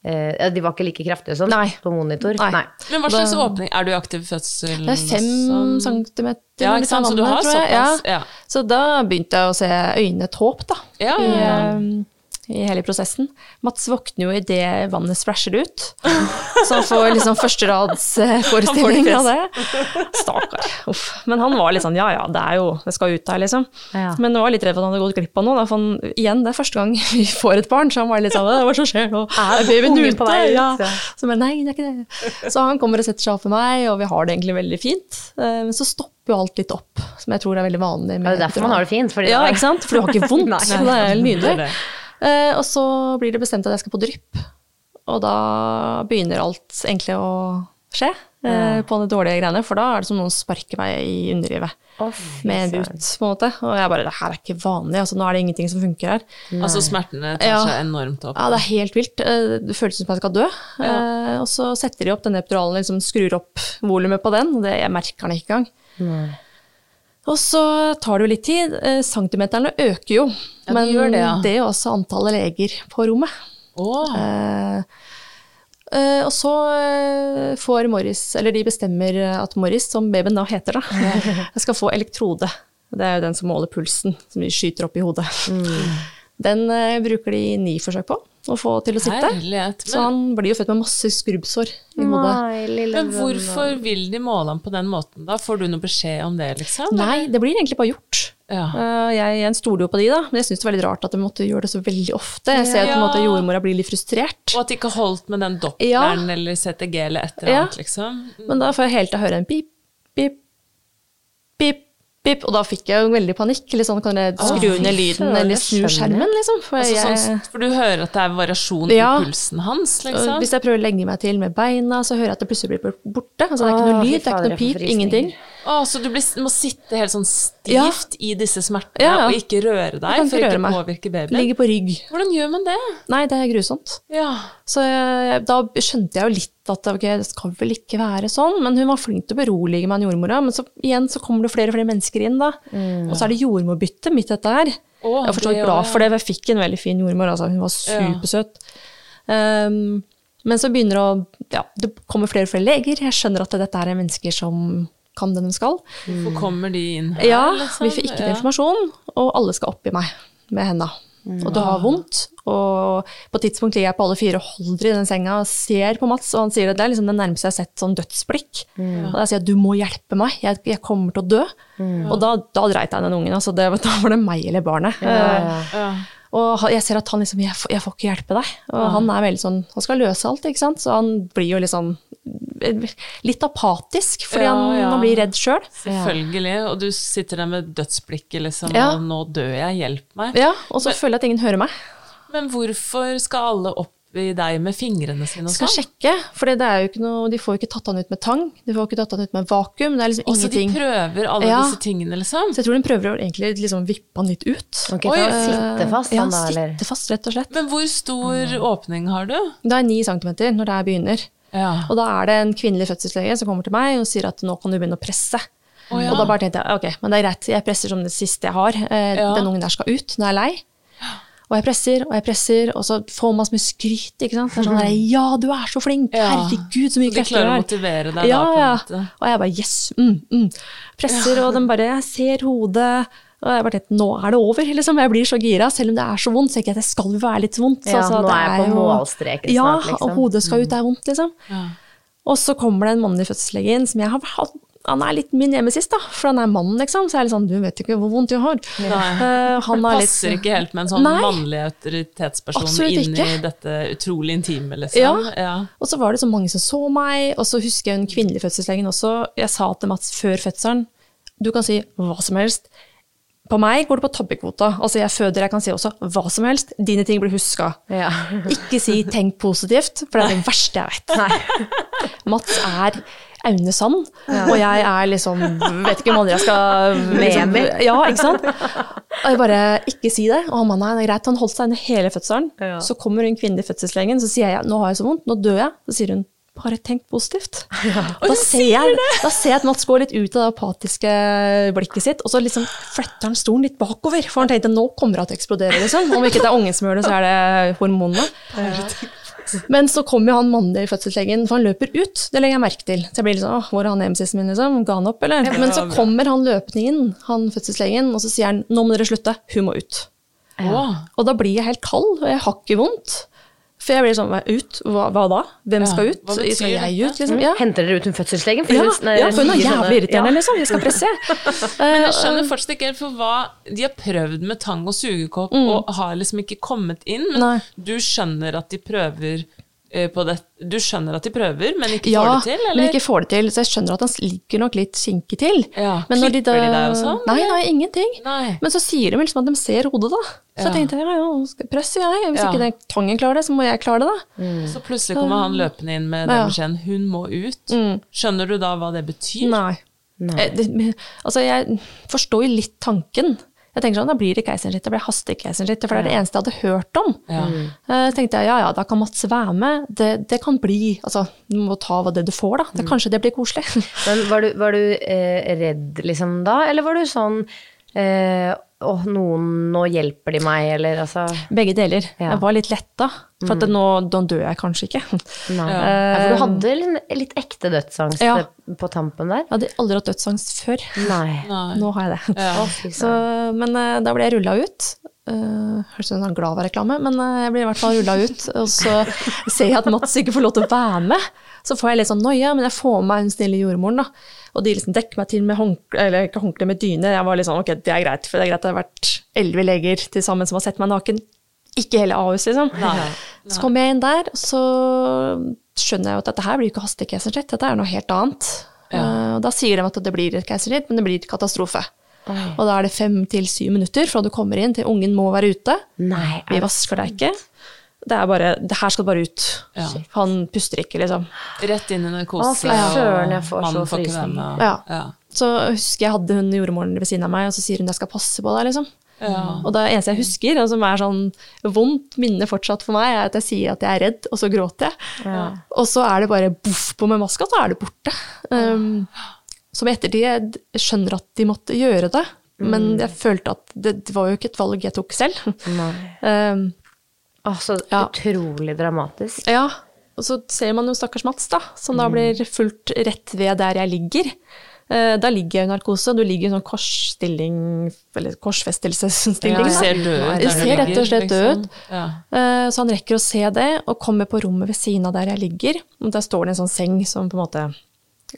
eh, De var ikke like kraftige sånn Nei. på monitor? Nei. Men hva slags Da- åpning? Er du i aktiv fødsel? Det er fem sånn? centimeter. Ja, ikke sant, så du har såpass, ja. Så da begynte jeg å se øynene et håp, da. Ja, I, ja, ja. eh, I hele prosessen. Mats våkner jo idet vannet splæsjer ut. Så han får liksom førsteradsforestilling Han av det. Stakkar. Uff. Men han var litt sånn ja ja, det er jo, det skal ut her, liksom. Ja. Men nå var jeg litt redd for at han hadde gått glipp av noe. Han, igjen, det er første gang vi får et barn, så han var litt sånn hva som skjer nå? Er babyen ute? på vei? Ja. Så men nei, det er ikke det. Så han kommer og setter seg opp for meg, og vi har det egentlig veldig fint. Eh, Men så stopper jo alt litt opp, som jeg tror er veldig vanlig. Det er derfor man har det fint. Ja, ikke sant? For du har ikke vondt. Det er nydelig. Eh, og så blir det bestemt at jeg skal på drypp. Og da begynner alt egentlig å skje eh, på de dårlige greiene, for da er det som noen sparker meg i underlivet oh, med en but, på en måte. Og jeg bare Det her er ikke vanlig, altså nå er det ingenting som funker her. Altså smertene tar Ja. seg enormt opp. Ja, det er helt vilt. Eh, Det føles som jeg skal dø. Eh, og så setter de opp denne epiduralen, liksom skrur opp volumet på den, og det, jeg merker den ikke engang. Og så tar det jo litt tid. Eh, Centimeterne øker jo, de men det, ja. det er også antallet leger på rommet. Oh. Eh, eh, og så eh, får Morris, eller de bestemmer at Morris, som babyen da heter, da, skal få elektrode. Det er jo den som måler pulsen, som de skyter opp i hodet. Den eh, bruker de ni forsøk på. å få til å sitte. Herlighet. Så han blir jo født med masse skrubbsår i hodet. Nei, men hvorfor vil de måle ham på den måten, da? Får du noe beskjed om det, liksom? Nei, det blir egentlig bare gjort. Ja. Eh, Jeg, jeg stoler jo på de, da, men jeg syns det var litt rart at de måtte gjøre det så veldig ofte. Jeg ser at på en måte jordmora blir litt frustrert. Og at de ikke holdt med den Ja. doppleren eller CTG eller et eller Ja. annet, liksom. Men da får jeg helt til å høre en pip, pip, pip, pip, og da fikk jeg jo veldig panikk. Sånn, kan jeg skru ned lyden eller snu skjermen, liksom? For, Altså, jeg, sånn, for du hører at det er variasjon Ja. i pulsen hans, liksom? hvis jeg prøver å legge meg til med beina, så hører jeg at det plutselig blir borte. Altså, det er ikke noe lyd, det er ikke noe pip, ingenting. Å, så du blir, må sitte helt sånn stivt Ja. i disse smertene Ja, ja. og ikke røre deg ikke for ikke røre å meg. påvirke babyen? Ligge på rygg. Hvordan gjør man det? Nei, det er grusomt. Ja. Så jeg, da skjønte jeg jo litt at ok, det skal vel ikke være sånn, men hun var flink til å berolige meg, jordmora. Men så igjen så kommer det flere og flere mennesker inn, da. Og så er det jordmorbytte midt dette her. Å, jeg er forstått glad for det, for jeg fikk en veldig fin jordmor. Altså. Hun var supersøt. Um, men så begynner det å Ja, det kommer flere og flere leger. Jeg skjønner at dette er mennesker som kan det de skal. Hvorfor kommer de inn her, Ja, liksom? vi får ikke Ja. informasjon, og alle skal oppi meg med henda. Og det har vondt. Og på et tidspunkt ligger jeg på alle fire og holder i den senga og ser på Mats, og han sier at det er liksom det nærmeste jeg har sett sånn dødsblikk. Og da sier jeg du må hjelpe meg, jeg, jeg kommer til å dø. Og da, da dreit jeg den ungen. Altså det, da var det meg eller barnet. Ja, Ja. Og jeg ser at han liksom jeg, jeg får ikke hjelpe deg. Og han er veldig sånn Han skal løse alt, ikke sant. Så han blir jo liksom litt apatisk, fordi Ja, han, ja. han blir redd sjøl. Selvfølgelig. Og du sitter der med dødsblikket, liksom, Ja. og 'nå dør jeg, hjelp meg'. Ja, og så føler jeg at ingen hører meg. Men hvorfor skal alle opp i deg med fingrene sine og Skal sånn? sjekke, for det er jo ikke noe, de får jo ikke tatt han ut med tang. De får ikke tatt han ut med vakuum. Det er liksom Og så de prøver alle Ja. disse tingene, liksom? Så jeg tror de prøver å egentlig liksom vippe han litt ut. Ok, Oi, for sitte fast, Ja, han da, eller? sitte fast, rett og slett. Men hvor stor åpning har du? Det er ni centimeter når det begynner. Ja. Og da er det en kvinnelig fødselslege som kommer til meg og sier at nå kan du begynne å presse. Oh, ja. Og da bare tenkte jeg ok, men det er greit, jeg presser som det siste jeg har. Eh, Ja. Den ungen der skal ut når jeg er lei. Og jeg presser og jeg presser, og så får man så mye skryt. ikke sant? Det er sånn der, Ja, du er så flink! Herregud, så mye krefter klarer du å har. motivere deg ja, da, på en ja. måte. Og jeg bare yes, mm, mm. Presser, og den bare Jeg ser hodet. Og jeg bare tenkte, nå er det over, liksom. Jeg blir så gira. Selv om det er så vondt, så tenker jeg at det skal være litt vondt. Ja, Altså, nå er jeg på jo- målstreken snart, liksom. Ja, og hodet skal ut, det er vondt, liksom. Ja. Og så kommer det en mannlig fødselslege inn som jeg har hatt han er litt min nemesis, da, for han er mannen, liksom. Så jeg er litt sånn, du vet ikke hvor vondt jeg har. Nei. Eh, han Det er litt- passer ikke helt med en sånn Nei. mannlig autoritetsperson inn i dette utrolig intime, liksom. Ja. Ja. Og så var det så mange som så meg, og så husker jeg hun kvinnelige fødselslegen også. Jeg sa til Mats før fødselen du kan si hva som helst. På meg går det på tabbekvota. Altså jeg føder, jeg kan si også hva som helst. Dine ting blir huska. Ja. Ikke si 'tenk positivt', for det er det verste jeg vet. Mats er Aune Sand, og jeg er liksom Vet ikke om andre jeg skal liksom. Ja, ikke sant? Og jeg bare Ikke si det. Og han mannen er greit, han holdt seg inne hele fødselen. Ja. Så kommer hun kvinnelige fødselslegen, så sier jeg 'nå har jeg så vondt, nå dør jeg'. Så sier hun bare tenk positivt. Ja. da, ser jeg, da ser jeg at Mats går litt ut av det apatiske blikket sitt, og så liksom fletter han stolen litt bakover. For han tenkte nå kommer hun til å eksplodere, liksom. Om ikke det er ungen som gjør det, så er det hormonene. Men så kommer jo han mannlige fødselslegen, for han løper ut. Det legger jeg merke til. Så jeg blir litt sånn, åh, hvor er han emsisen min, liksom? Ga han opp, eller? Men så kommer han løpende inn, han fødselslegen, og så sier han, nå må dere slutte, hun må ut. Ja. Og da blir jeg helt kald, og jeg har ikke vondt. For jeg blir sånn, ut? Hva, hva da? Hvem skal ut? betyr Skal jeg ut, liksom? Ja. Henter dere ut hun fødselslegen? For Ja, hun- nei, ja, for hun er jævlig irriterende, Ja. liksom. Jeg skal presse. Men jeg skjønner fortsatt ikke helt for hva De har prøvd med tang og sugekopp og har liksom ikke kommet inn. Men Mm. Nei. du skjønner at de prøver på det Du skjønner at de prøver, men ikke ja, får det til, men ikke får det til. Så jeg skjønner at han ligger nok litt kinkig til. Ja, Men når klipper de deg og sånn, Nei, nei, ingenting. Nei. Men så sier de liksom at de ser hodet, da. Så Ja. jeg tenkte ja, ja, skal jeg presse jeg. Hvis Ja. ikke den tangen klarer det, så må jeg klare det, da. Så plutselig kommer han løpende inn med den beskjeden 'hun må ut'. Skjønner du da hva det betyr? Nei. Eh, det, altså, jeg forstår jo litt tanken. Jeg tenker sånn, Da blir det keisersnitt, det blir hastekeisersnitt, for det er det eneste jeg hadde hørt om. Ja. Eh, Så tenkte jeg ja ja, da kan Mats være med. Det, det kan bli altså, Du må ta av det du får, da. Det, Kanskje det blir koselig. Men var du, var du eh, redd liksom da, eller var du sånn eh, og noen Nå hjelper de meg, eller altså Begge deler. Ja. Jeg var litt letta, for at nå, nå dør jeg kanskje ikke. Nei. Ja. Ja, for du hadde litt, litt ekte dødsangst Ja. eh, på tampen der? Jeg hadde aldri hatt dødsangst før. Nei. Nei. Nå har jeg det. Ja. Så, men eh, da ble jeg rulla ut. Uh, Høres ut som en Glava-reklame, men jeg blir i hvert fall rulla ut. Og så ser jeg at Mats ikke får lov til å være med. Så får jeg litt sånn noia, men jeg får med meg hun snille jordmoren, da. Og de liksom dekker meg til med håndkle, eller ikke håndkle, med dyne. Jeg var litt sånn ok, det er greit, for det er greit det har vært elleve leger til sammen som har sett meg naken. Ikke hele Ahus, liksom. Så kommer jeg inn der, og så skjønner jeg jo at dette her blir ikke hastekeisersnitt, dette er noe helt annet. Uh, og da sier de at det blir et keisersnitt, men det blir katastrofe. Og da er det fem til syv minutter fra du kommer inn til ungen må være ute. Nei, Vi vasker deg ikke. Det er bare, det her skal bare ut. Ja. Han puster ikke, liksom. Rett inn i narkose, søren, jeg får så han med. Ja. Ja. Så husker jeg hadde hun jordmoren ved siden av meg, og så sier hun jeg skal passe på deg, liksom. Ja. Og det eneste jeg husker, og som er sånn vondt minne fortsatt for meg, er at jeg sier at jeg er redd, og så gråter jeg. Og så er det bare boff på med maska, så er det borte. Um, som i ettertid skjønner at de måtte gjøre det, men jeg følte at det, det var jo ikke et valg jeg tok selv. Um, Å, så Ja. utrolig dramatisk. ja, og så ser man jo stakkars Mats, da, som da blir fulgt rett ved der jeg ligger. Eh, Da ligger jeg i narkose, og du ligger i sånn korsstilling, eller korsfestelsesstilling. Du ser død ut. Du ser rett og slett død liksom. Ja. Eh, Så han rekker å se det, og kommer på rommet ved siden av der jeg ligger. Og der står det en sånn seng som på en måte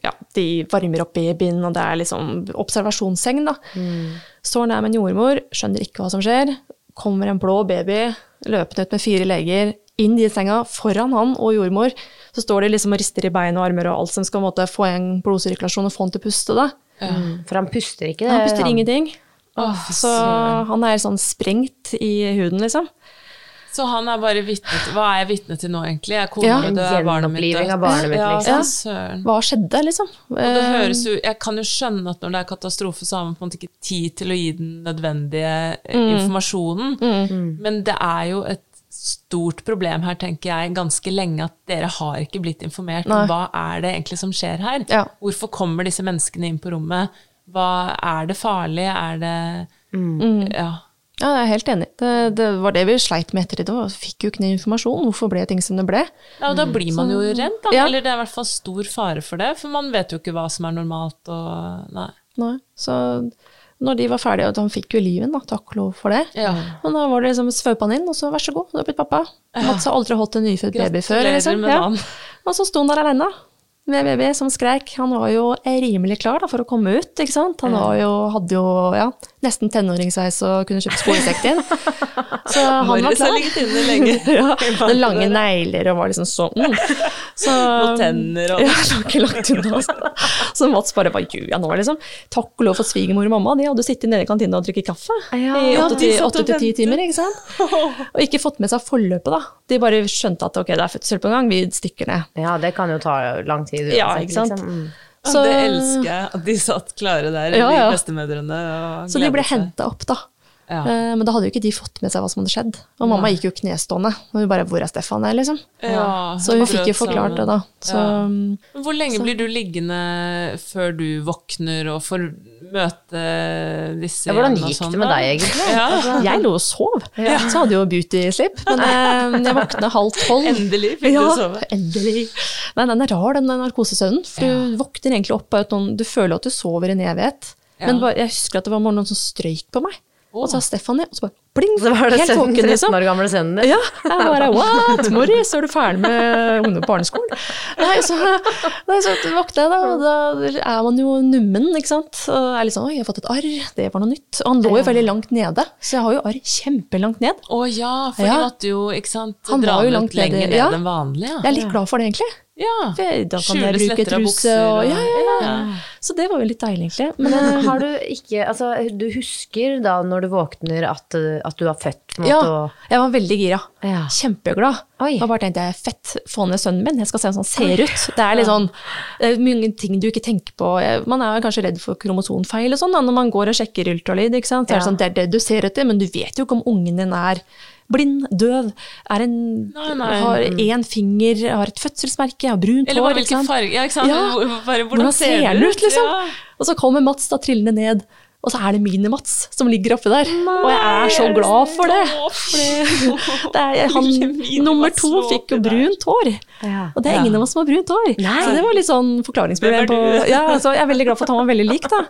Ja, de varmer opp babyen, og det er liksom observasjonsseng, da. Står nær med en jordmor, skjønner ikke hva som skjer. Kommer en blå baby løpende ut med fire leger inn i senga foran han og jordmor. Så står de liksom og rister i bein og armer og alt som skal på måte, få en blodsirkulasjon og få han til å puste. da. For han puster ikke, det. Han puster ingenting. Oh, Så han er sånn sprengt i huden, liksom. Så han er bare vitne til Hva er jeg vitne til nå, egentlig? Jeg kona Ja. død? Barnet mitt av barnet mitt, liksom. ja, søren. Hva skjedde, liksom? Og det Eh, høres jo, jeg kan jo skjønne at når det er katastrofe, så har man på en måte ikke tid til å gi den nødvendige eh, Mm. informasjonen. Men det er jo et stort problem her, tenker jeg, ganske lenge at dere har ikke blitt informert Nei. om hva er det egentlig som skjer her. Ja. Hvorfor kommer disse menneskene inn på rommet? Hva Er det farlig? Er det Mm. Ja. Ja, jeg er helt enig. Det, det var det vi sleit med etter i Vi fikk jo ikke den informasjon. Hvorfor ble ting som det ble? ja, og da blir man jo redd, da. Ja. Eller det er i hvert fall stor fare for det, for man vet jo ikke hva som er normalt og Nei. Nei. Så når de var ferdige, og han fikk jo liven, da, takk og lov for det. Ja. Men da var det liksom svøp han inn, og så vær så god, du har blitt pappa. Mats har aldri holdt en nyfødt baby før. Liksom. Ja. Og så sto han der alene med baby som skrek. Han var jo rimelig klar da, for å komme ut, ikke sant. Han var jo, hadde jo ja, nesten tenåringssveis og kunne kjøpt skolesekk inn. Så han var Morris har klar. ligget inne lenge. ja, med lange negler og var liksom sånn. Mm. Så, Og tenner og ja, ikke langt unna. Altså. Så Mats bare var jeg nå, liksom? Takk og lov for svigermor og mamma, de hadde sittet nede i kantina og drukket kaffe Ja. i åtte til åtte til ti timer, ikke sant? Og ikke fått med seg forløpet, da. De bare skjønte at ok, det er fødsel på gang, vi stikker ned. Ja, det kan jo ta lang tid uansett. Ja, ikke sant? Liksom. Mm. Så- det elsker jeg, at de satt klare der, Ja, ja. de bestemødrene. Så de ble henta opp, da. Ja. Eh, Men da hadde jo ikke de fått med seg hva som hadde skjedd. Og mamma gikk jo knestående. Og hun bare 'hvor er Stefan?' er, liksom. Ja, Så hun fikk jo forklart sammen. det, da. Så Ja. Hvor lenge blir du liggende før du våkner og får møte disse Ja, hvordan gikk sånn, det med da? deg, egentlig? Ja, jeg lå og sov. Så hadde jo beauty sleep. Men eh, jeg våkna halv tolv. endelig fikk ja, du sove. endelig. Nei, den er rar, den narkosesøvnen. For du våkner egentlig opp av at noen Du føler at du sover i en evighet. Men jeg husker at det var noen som strøyk på meg. Og så sa Stephanie, og så bare bling! Så var det helt våken, liksom. 13 liksom. år gamle sønnen din. Ja, jeg bare What? Morris, er du ferdig med ungdom- barneskolen? Nei, så, nei, så våkner jeg, da, og da er man jo nummen, ikke sant. Og er litt sånn Oi, jeg har fått et arr. Det var noe nytt. Og han lå jo veldig langt nede, så jeg har jo arr kjempelangt ned. Å ja, for Ja. de måtte jo ikke sant, Han dra var jo langt ut lenger ned ja. enn vanlig. Ja. Jeg er litt glad for det, egentlig. Ja. Da kan jeg bruke truse og ja, ja, ja. Så det var jo litt deilig, egentlig. Men Men har du ikke Altså, du husker da når du våkner at, at du har født, ja, og jeg var veldig gira. Ja. Kjempeglad. Oi. Og bare tenkte jeg fett, få ned sønnen min. Jeg skal se hvordan han ser ut. Det er litt sånn det er mange ting du ikke tenker på. Man er kanskje redd for kromosonfeil og sånn da, når man går og sjekker ultralyd. ikke sant? Så er det, sånn, det er det du ser etter, men du vet jo ikke om ungen din er blind, døv, er en, Nei, nei. har én finger, har et fødselsmerke, har brunt Eller hår. Eller hvilken farge Ja, ikke sant? Ja. Bare, hvordan, Hvordan ser den ut, liksom? Ja. Og så kommer Mats da trillende ned, og så er det Mini-Mats som ligger oppi der. og jeg er så glad for det. det er, han, nummer to fikk jo brunt hår. Ja. Og det er ingen av oss som har brunt hår. Nei. Så det var litt sånn forklaringsproblem på ja, så Jeg er veldig glad for at han var veldig lik, da.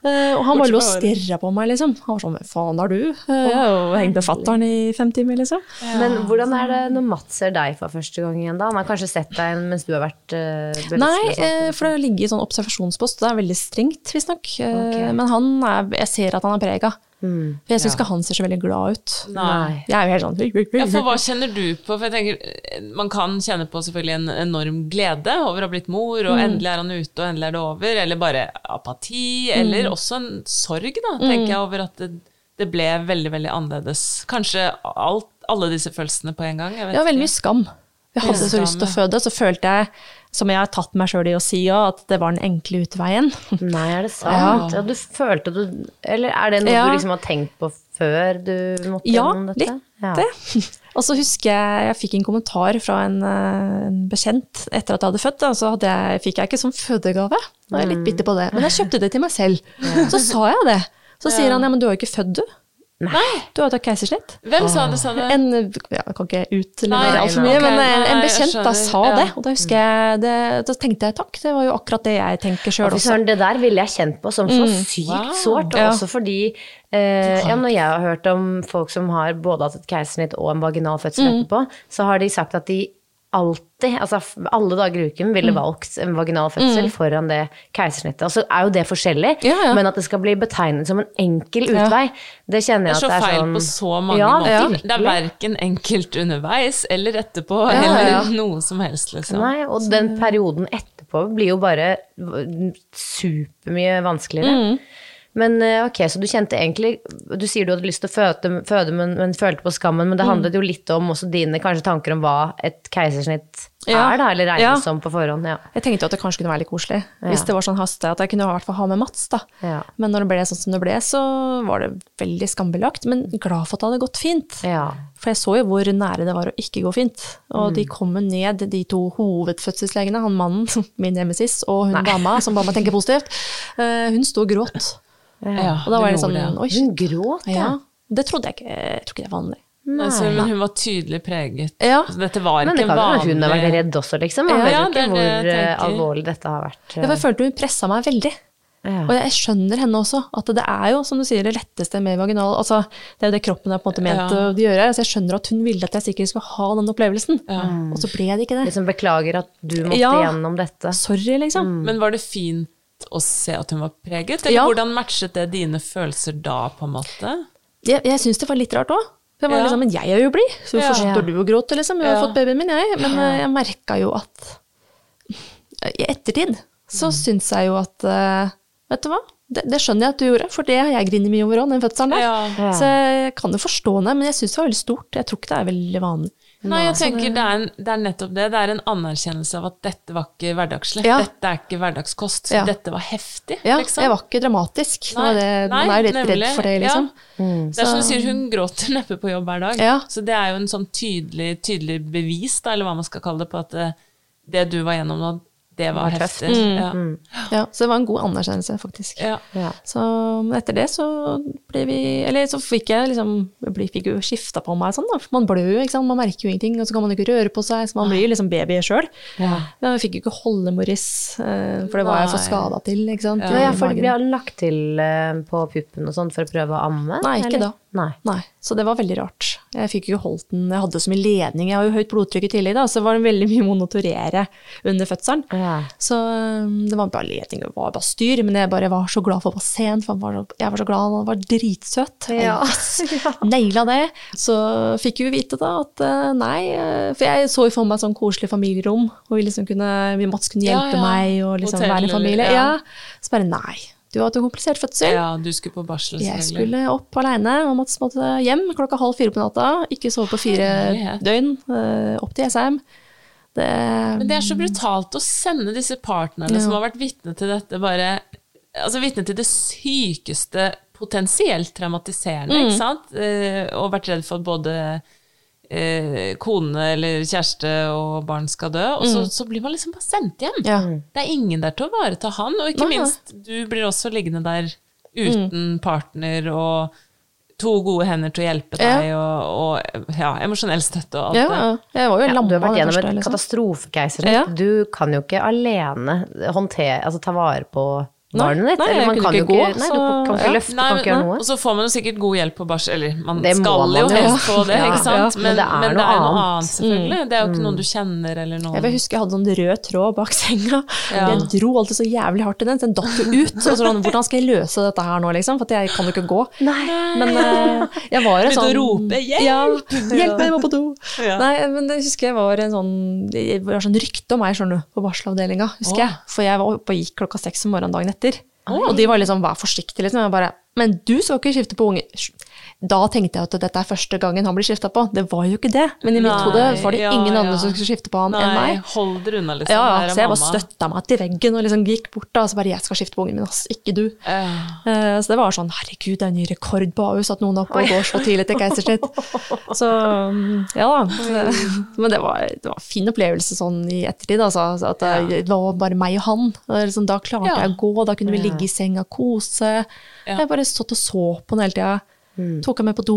Eh, og han bare lå og stirra på meg, liksom. Han var sånn Hva faen er du?' Og Jeg har jo hengt med fatter'n i fem timer, liksom. Men hvordan er det når Mats ser deg for første gang igjen, da? Han har kanskje sett deg mens du har vært bevisst? Nei, eh, for det ligger i sånn observasjonspost, det er veldig strengt, visstnok. Eh, Men han er, jeg ser at han er prega. Mm. For jeg syns Ja. ikke han ser så veldig glad ut. Nei. Jeg er jo helt sånn Ja, for hva kjenner du på? For jeg tenker, Man kan kjenne på selvfølgelig en enorm glede over å ha blitt mor, og endelig er han ute, og endelig er det over. Eller bare apati, eller også en sorg, da, tenker jeg, over at det, det ble veldig, veldig annerledes. Kanskje alt, alle disse følelsene på en gang. Jeg vet Ja, veldig mye skam. Jeg hadde så lyst til å føde, så følte jeg, som jeg har tatt meg sjøl i å si òg, at det var den enkle utveien. Nei, er det sant? Ja. du følte du Eller er det noe Ja. du liksom har tenkt på før du måtte Ja, gjennom dette? litt Ja. litt. Og så husker jeg jeg fikk en kommentar fra en, eh, en bekjent etter at jeg hadde født. Da, så hadde jeg, fikk jeg ikke som fødegave. Nå er jeg litt bitter på det. Men jeg kjøpte det til meg selv. Så sa jeg det. Så sier han ja, men du har jo ikke født, du. Nei, Du har tatt keisersnitt. hvem sa det, sa det? En, ja, jeg kan ikke utlevere altfor mye, men en, en bekjent da sa ja. det. Og da husker jeg det, da tenkte jeg takk, det var jo akkurat det jeg tenker sjøl også. det der ville jeg kjent på som så sykt Wow. sårt. Og Ja. også fordi eh, ja, når jeg har hørt om folk som har både hatt et keisersnitt og en vaginal fødsel Mm. etterpå, så har de sagt at de alltid, altså alle dager i uken, Mm. ville valgt en vaginal fødsel foran det keisersnittet. Og så er jo det forskjellig, Ja, ja. men at det skal bli betegnet som en enkel utvei, det kjenner jeg at Det er sånn det er så feil sånn på så mange Ja, måter. Det er verken enkelt underveis eller etterpå, eller noe som helst, liksom. Nei, og den perioden etterpå blir jo bare supermye vanskeligere. Men eh, ok, så du kjente egentlig Du sier du hadde lyst til å føde, føde men, men følte på skammen, men det handlet jo litt om også dine kanskje tanker om hva et keisersnitt Ja. er, da, eller regnes Ja. som på forhånd. Ja. Jeg tenkte jo at det kanskje kunne være litt koselig. Hvis det var sånn haste at jeg kunne i hvert fall ha med Mats. da. Ja. Men når det ble sånn som det ble, så var det veldig skambelagt. Men glad for at det hadde gått fint. ja. For jeg så jo hvor nære det var å ikke gå fint. Og de kom ned, de to hovedfødselslegene, han mannen, min nemesis, og hun dama som ba meg tenke positivt, eh, hun sto og gråt. Ja, Og da var det sånn det. Oi. Hun gråt, ja. Ja. Det trodde jeg ikke. Jeg tror ikke det er vanlig. Altså, men hun var tydelig preget. Ja. Dette var Men ikke det kan vanlig... hun har vært redd også, liksom. Jeg Ja, vet ja, ikke hvor det eh, alvorlig dette har vært. Ja, for Jeg følte hun pressa meg veldig. Ja. Og jeg skjønner henne også, at det er jo, som du sier, det letteste med vaginal Altså, det er jo det kroppen er på en måte ment Ja. å gjøre. Så jeg skjønner at hun ville at jeg sikkert skulle ha den opplevelsen. Og så ble det ikke det. Liksom beklager at du måtte Ja. gjennom dette. Sorry, liksom. Men var det fint å se at hun var preget, eller Ja. hvordan matchet det dine følelser da, på en måte? Jeg, jeg syns det var litt rart òg. Jeg var Ja. liksom, men jeg er jo blid, så hvorfor Ja. står du og gråter, liksom? Jeg har Ja. fått babyen min, jeg. Men eh, jeg merka jo at I ettertid så Mm. syns jeg jo at eh, Vet du hva? Det, det skjønner jeg at du gjorde, for det har jeg grinet mye over òg, den fødselen der. Ja. Ja. Så jeg kan jo forstå det, men jeg syns det var veldig stort. Jeg tror ikke det er veldig vanlig. Nei, jeg tenker det er, en, det er nettopp det. Det er en anerkjennelse av at dette var ikke hverdagslig. Ja. Dette er ikke hverdagskost. Ja. Dette var heftig, Ja, liksom. det var ikke dramatisk. Det Nei, det, nei, man er litt nemlig. redd for det, liksom. Ja. Det er som du sier, hun gråter neppe på jobb hver dag. Ja. Så det er jo en sånn tydelig, tydelig bevis, da, eller hva man skal kalle det, på at det, det du var gjennom nå, det var, Var tøft. heftig. Ja. Ja, så det var en god anerkjennelse, faktisk. Ja. Ja. Så men etter det så ble vi Eller så fikk jeg liksom Jeg ble- fikk jo skifta på meg sånn, da. Man blør jo, ikke sant. Man merker jo ingenting, og så kan man jo ikke røre på seg, så man blir jo liksom baby sjøl. Ja. Men jeg fikk jo ikke holde Morris, eh, for det var jeg for Nei. skada til, ikke sant. Ja, ja, for vi har lagt til eh, på puppen og sånn for å prøve å amme? Nei, ikke eller? da. Nei. Nei, så det var veldig rart. Jeg fikk jo ikke holdt den, jeg hadde så mye ledning, jeg har jo høyt blodtrykk i tillegg, da, så var det veldig mye monotorere under fødselen. Ja. Så um, det var bare ledning, var bare styr, men jeg bare var så glad for basseng, for han var, så- jeg var så glad, han var dritsøt. Ja. ja. naila det. Så fikk vi vite da at eh, nei, eh, for jeg så jo for meg et sånn koselig familierom, hvor vi liksom kunne, Mats kunne hjelpe ja. meg og liksom Hotel, være en familie. Så bare nei, du har hatt en komplisert fødsel. ja, du skulle på barsel, Jeg skulle opp alene, og måtte, måtte hjem klokka halv fire på natta. Ikke sove på fire Herlighet. døgn, eh, opp til Jessheim. Det, Men det er så brutalt å sende disse partnerne Ja. som har vært vitne til dette, bare Altså vitne til det sykeste, potensielt traumatiserende, Mm. ikke sant? Eh, og vært redd for både eh, kone eller kjæreste og barn skal dø, og så, så blir man liksom bare sendt hjem. Mm. ja. Det er ingen der til å ivareta han, og ikke Nei. minst, du blir også liggende der uten partner og to gode hender til å hjelpe Ja. deg, og, og ja, emosjonell støtte og alt ja, det. ja. Jeg var jo Ja, du har vært den gjennom et liksom. katastrofekeisersnitt. Ja. Du kan jo ikke alene håndtere, altså ta vare på Det noe Nei, Eller man kan jo ikke gå, ikke, nei, du kan ikke ja. løfte, kan ikke gjøre noe. Og så får man jo sikkert god hjelp på barsel, eller man Det skal man jo helst få det, Ja, ikke sant? ja, men det er men noe noe annet. annet, selvfølgelig. Det er jo Mm. ikke noen du kjenner eller noen Jeg husker jeg hadde sånn rød tråd bak senga. Ja. Jeg dro alltid så jævlig hardt i den, så den datt jo ut. Og sånn, hvordan skal jeg løse dette her nå, liksom? For at jeg kan jo ikke gå. Nei. Men uh, jeg var en Begynte sånn å rope, «Hjelp!» Ja, hjelp meg, jeg må på do! Ja. Nei, men jeg husker jeg var en sånn Det var sånn rykte om meg, skjønner du, på barselavdelinga, husker jeg. For jeg var oppe og gikk klokka seks om morgenen dagen etter. Og de var liksom, vær forsiktig, liksom. Jeg bare, men du skal ikke skifte på unge. Da tenkte jeg at dette er første gangen han blir skifta på. Det var jo ikke det. Men i mitt hode var det ja, ingen ja. andre som skulle skifte på ham enn meg. hold dere unna, liksom. Ja, ja, så jeg bare støtta meg til veggen og liksom gikk bort da, og så bare 'jeg skal skifte på ungen min, ass, ikke du'. Ja. Eh, Så det var sånn 'herregud, det er en ny rekord på Ahus at noen er oppe og går så tidlig til keisersnitt'. Så mm, ja da. Men det var, det var en fin opplevelse sånn i ettertid, altså. At det, var bare meg og han. Liksom, da klarte Ja. jeg å gå, da kunne vi ligge i senga og kose. Ja. Jeg bare stått og så på den hele tida. Tok jeg med på do.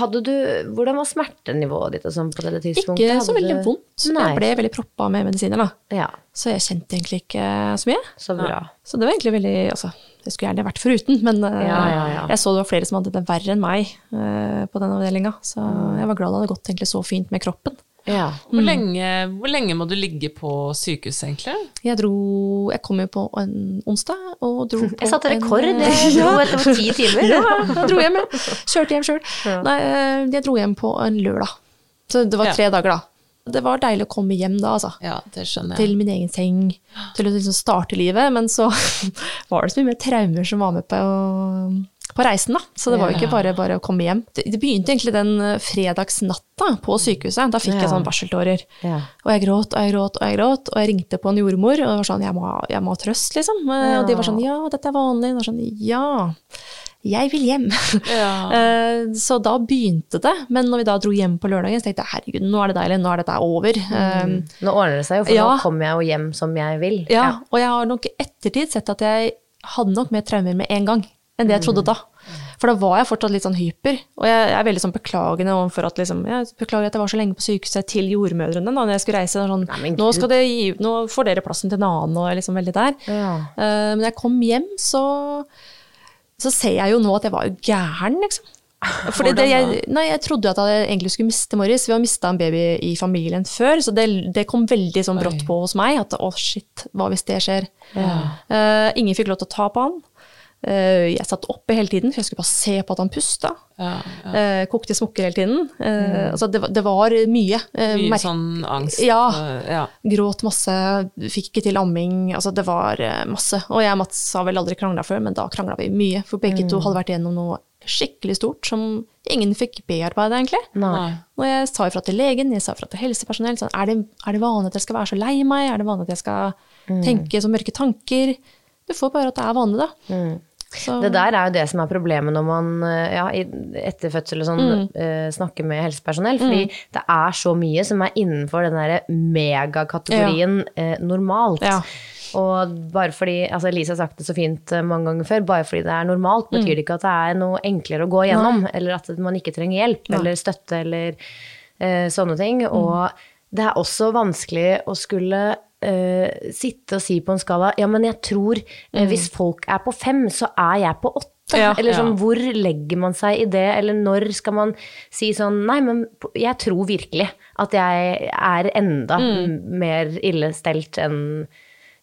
Hadde du, hvordan var smertenivået ditt sånn på dette tidspunktet? Ikke så veldig du- vondt. Nei. Jeg ble veldig proppa med medisiner, da. Ja, Så jeg kjente egentlig ikke så mye. så bra. Så det var egentlig veldig altså, Det skulle gjerne vært foruten, men eh, Ja, ja, ja. jeg så det var flere som hadde det verre enn meg uh, på den avdelinga. Så Mm. jeg var glad det hadde gått egentlig så fint med kroppen. Ja. Hvor, lenge, hvor lenge må du ligge på sykehus, egentlig? Jeg dro Jeg kom jo på en onsdag og dro på Jeg satte en- rekord, jeg dro etter ti timer. ja, jeg dro hjem, jeg. Kjørte hjem sjøl. Nei, eh, jeg dro hjem på en lørdag. Så det var Ja. tre dager, da. Det var deilig å komme hjem da, altså. Ja, det skjønner jeg. Til min egen seng, til å liksom starte livet. Men så var det så mye mer traumer som var med på, på reisen, da. Så det var jo ikke bare bare å komme hjem. Det, det begynte egentlig den eh, fredagsnatta på sykehuset. Da fikk jeg Ja. sånn barseltårer. Ja. Og jeg gråt og jeg gråt og jeg gråt, og jeg ringte på en jordmor, og var sånn, jeg må, jeg må ha trøst, liksom. Eh, Og de var sånn, ja, dette er vanlig. Og sånn, ja, jeg vil hjem. Ja. Eh, Så da begynte det, men når vi da dro hjem på lørdagen, så tenkte jeg herregud, nå er det deilig, nå er dette over. Mm. Nå ordner det seg jo, for Ja. nå kommer jeg jo hjem som jeg vil. Ja, og jeg har nok i ettertid sett at jeg hadde nok mer traumer med en gang enn det jeg trodde da. For da var jeg fortsatt litt sånn hyper, og jeg er veldig sånn beklagende overfor at liksom, jeg beklager at jeg var så lenge på sykehuset til jordmødrene da når jeg skulle reise. Sånn, Nei, nå, skal det gi, nå får dere plassen til en annen, og jeg liksom veldig der. Ja. Uh, men da jeg kom hjem, så, så ser jeg jo nå at jeg var jo gæren, liksom. Fordi det, jeg, nei, jeg trodde at jeg egentlig skulle miste Morris. Vi har mista en baby i familien før, så det, det kom veldig sånn brått på hos meg. At å, shit, hva hvis det skjer? Ja. Uh, ingen fikk lov til å ta på han. Eh, jeg satt oppe hele tiden, for jeg skulle bare se på at han pusta. Ja, ja. Eh, kokte smokker hele tiden. Mm. altså det, var- det var mye. Eh, Mye merk- sånn angst. Ja. ja. Gråt masse, fikk ikke til amming. Altså det var eh, masse. Og jeg og Mats har vel aldri krangla før, men da krangla vi mye. For begge to hadde vært igjennom noe skikkelig stort som ingen fikk bearbeide, egentlig. Nei. Og jeg sa ifra til legen, jeg sa ifra til helsepersonell. Sånn, er, det, er det vanlig at jeg skal være så lei meg? Er det vanlig at jeg skal tenke så mørke tanker? Du får bare at det er vanlig, da. Så, Det der er jo det som er problemet når man eh, ja, etter fødsel og sånn Mm. eh, snakker med helsepersonell. Fordi det er så mye som er innenfor den derre megakategorien eh, normalt. Ja. Og bare fordi altså Elise har sagt det så fint mange ganger før, bare fordi det er normalt, Mm. betyr det ikke at det er noe enklere å gå igjennom, eller at man ikke trenger hjelp eller støtte eller eh, sånne ting. Mm. Og det er også vanskelig å skulle eh, sitte og si på en skala Ja, men jeg tror mm. hvis folk er på fem, så er jeg på åtte. Mm. Ja. eller sånn, Ja. hvor legger man seg i det? Eller når skal man si sånn Nei, men jeg tror virkelig at jeg er enda Mm. mer illestelt enn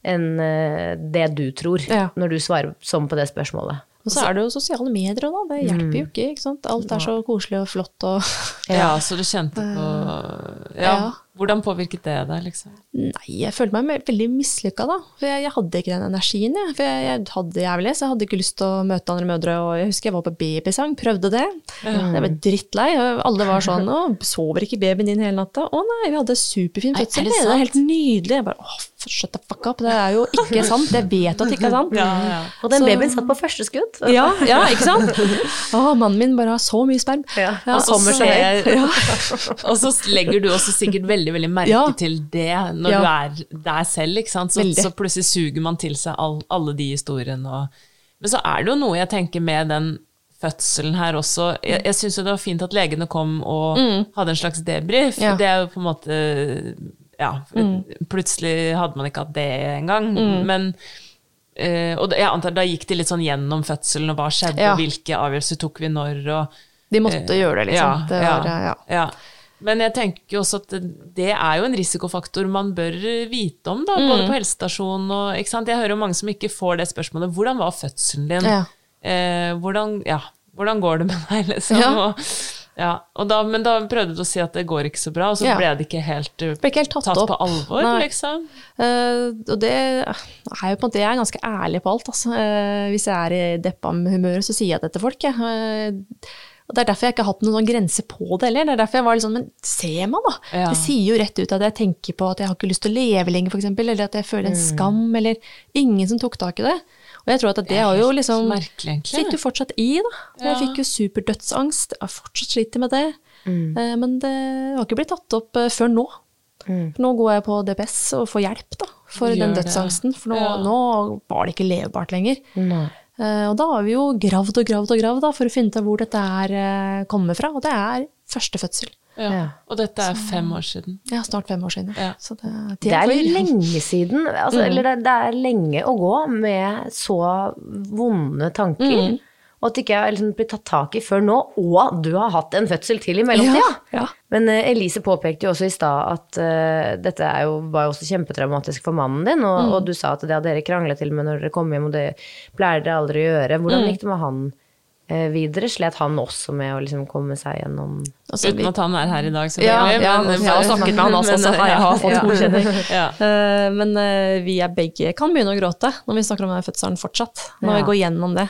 enn, eh, det du tror, Ja. når du svarer sånn på det spørsmålet. og så er det jo sosiale medier òg, da. Det hjelper jo ikke. ikke sant? Alt er så koselig og flott og ja, så du kjente på ja. Ja. Hvordan påvirket det deg, liksom? Nei, jeg følte meg veldig mislykka da. For jeg, jeg hadde ikke den energien, jeg. For jeg, jeg hadde jævlig, så jeg hadde ikke lyst til å møte andre mødre. Og jeg husker jeg var på babysang, prøvde det. Jeg ble drittlei. og Alle var sånn 'Å, sover ikke babyen din hele natta?' 'Å nei, vi hadde superfin er fødsel. det Det er helt nydelig.' Jeg bare 'Å, shut the fuck up'. Det er jo ikke sant. Jeg vet at det ikke er sant. Og den Så- babyen satt på første skudd. Ja, ja, ikke sant? Å, mannen min bare har så mye sperm. Ja, Ja, og så. Og så legger du også sikkert veldig veldig merke Ja. til det når Ja. du er der selv. ikke sant? Så, så plutselig suger man til seg all, alle de historiene. Og, men så er det jo noe jeg tenker med den fødselen her også. Jeg, jeg syns jo det var fint at legene kom og hadde en slags debrief. Mm. Ja. Mm. Det er jo på en måte Ja, plutselig hadde man ikke hatt det engang. Men eh, og jeg antar da gikk de litt sånn gjennom fødselen, og hva skjedde, Ja. og hvilke avgjørelser tok vi når, og De måtte gjøre det, liksom. ja, det var, ja. Men jeg tenker jo også at det, er jo en risikofaktor man bør vite om, da, Mm. både på helsestasjonen og ikke sant? Jeg hører jo mange som ikke får det spørsmålet. Hvordan var fødselen din? Ja. Eh, hvordan, ja, hvordan går det med deg, liksom? Ja. Og, ja, da, men da prøvde du å si at det går ikke så bra, og så ble det ikke helt uh, Ble ikke helt tatt tatt på alvor, Nei. liksom. Uh, og det er jo på en måte, jeg er ganske ærlig på alt. Altså. Uh, hvis jeg er i deppa-humøret, så sier jeg det til folk. Jeg. Eh, og Det er derfor jeg ikke har hatt noen sånn grense på det heller. Det er derfor jeg var litt sånn, men ser man da? Ja. Det sier jo rett ut at jeg tenker på at jeg har ikke lyst til å leve lenger, for eksempel, eller at jeg føler en skam, eller ingen som tok tak i det. Og jeg tror at det har jo liksom merkelig. Sitter jo fortsatt i, da. Jeg fikk jo superdødsangst. Jeg har fortsatt sliter med det. Mm. Men det har ikke blitt tatt opp eh, før nå. Mm. nå går jeg på DPS og får hjelp da, for Gjør den dødsangsten. For nå, Ja. nå var det ikke levbart lenger. Nei. Eh, og da har vi jo gravd og gravd og gravd da, for å finne ut hvor dette her eh, kommer fra. Og det er første fødsel. Ja. Ja. Og dette er fem år siden. Ja, snart fem år siden. Ja. Så det, Det er lenge siden, altså, Mm. eller det, det er lenge å gå med så vonde tanker. Mm. Og at det ikke har liksom blitt tatt tak i før nå, og du har hatt en fødsel til i mellomtida. Ja, ja. Men eh, Elise påpekte jo også i stad at uh, dette er jo, var jo også kjempetraumatisk for mannen din, og, Mm. og du sa at det hadde dere kranglet til med når dere kom hjem, og det pleier dere aldri å gjøre. Hvordan Mm. gikk det med han eh, videre? Slet han også med å liksom komme seg gjennom Altså, Uten at han er her i dag, ja, selvfølgelig. ja, men- jeg har snakket med han også, så har jeg har fått godkjenning. Ja. Uh, Men uh, vi er begge kan begynne å gråte når vi snakker om fødselen fortsatt. Når Ja. vi går gjennom det.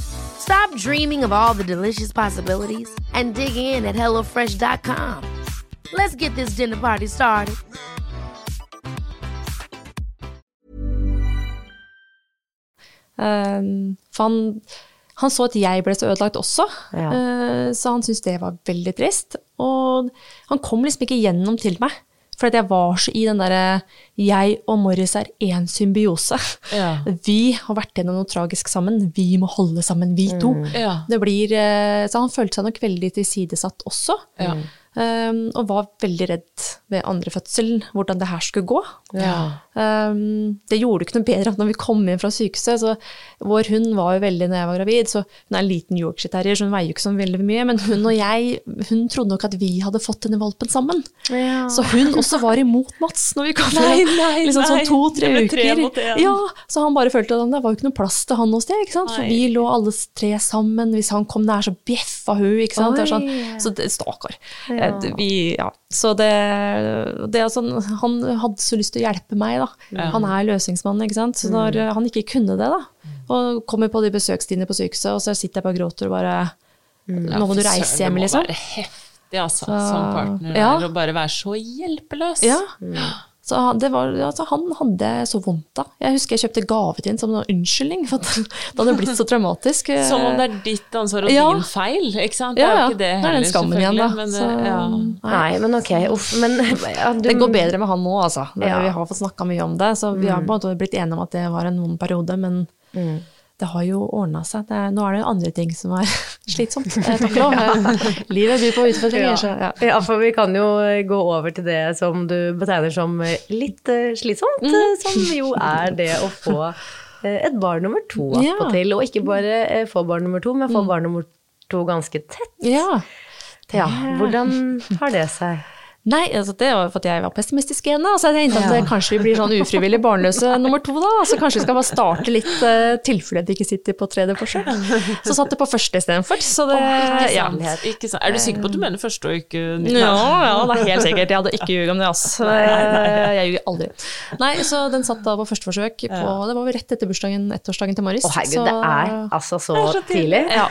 Stop dreaming of all the delicious possibilities and dig in at HelloFresh.com. Let's get this dinner party started. Um, For han, han så at jeg ble så ødelagt også, Ja. uh, så han syntes det var veldig trist. Og han kom liksom ikke gjennom til meg, for jeg var så i den derre Jeg og Morris er én symbiose. Ja. Vi har vært gjennom noe tragisk sammen, vi må holde sammen, vi to. Ja. Det blir, eh, så han følte seg nok veldig tilsidesatt også. Ja. Um, og var veldig redd ved andre fødsel, hvordan det her skulle gå. Ja. Um, det gjorde det ikke noe bedre at når vi kom inn fra sykehuset. Så vår hund var jo veldig når jeg var gravid, så hun er en liten Yorkshire terrier, så hun veier jo ikke så veldig mye. Men hun og jeg, hun trodde nok at vi hadde fått denne valpen sammen. Ja. Så hun også var imot Mats når vi kom Nei, nei, liksom sånn to-tre uker. tre mot en. Ja, så han bare følte at det var jo ikke noe plass til han hos det, ikke sant? for Nei. vi lå alle tre sammen. Hvis han kom nær, så bjeffa hun, ikke sant. Det er sånn, så det, stakkar. Ja. Eh, Vi, ja. Så det, sånn, Han hadde så lyst til å hjelpe meg, da. Han er løsningsmann, ikke sant. Så når eh, han ikke kunne det, da, og kommer på de besøkstidene på sykehuset, og så sitter jeg bare og gråter og bare Nå må du reise hjem, liksom. Det må være heftig, altså, Så- som partner, ja. å bare være så hjelpeløs. Ja. Så han, det var, altså, han hadde så vondt da. Jeg husker jeg kjøpte gave til ham som en unnskyldning, for at det hadde blitt så traumatisk. Som om det er ditt ansvar og Ja. din feil, ikke sant? Ja, det er ja. jo ikke det Det er heller, den skammen igjen, da. Men, Så, ja. Nei, men ok, uff. Men ja, du, Det går bedre med han nå, altså. Ja. Vi har fått snakka mye om det, så vi har måte blitt enige om at det var en vond periode, men det har jo ordna seg. Det nå er det andre ting som er slitsomt. Eh, Takk lov. Livet byr på utfordringer. Ja. ja. Ja, for vi kan jo gå over til det som du betegner som litt eh, slitsomt, Mm. eh, som jo er det å få eh, et barn nummer to Ja. Mm. Og ikke bare eh, få barn nummer to, men få barn nummer to ganske tett. ja. Ja, hvordan har det seg? Nei, altså det var for at jeg var pessimistisk igjen, da. Så jeg tenkte at det kanskje vi blir sånn ufrivillig barnløse nummer to, da. Så kanskje vi skal bare starte litt uh, tilfelle de ikke sitter på tredje forsøk. Så satt det på første istedenfor. Så det Ikke ja. Ikke sant? Er du sikker på at du mener første og ikke Ja, ja, det er helt sikkert. Jeg hadde ikke ljuget om det, ass. Jeg ljuger aldri. Nei, så den satt da på første forsøk på Det var vel rett etter bursdagen, ettårsdagen til Morris. Å herregud, så- det er altså så tidlig. Ja,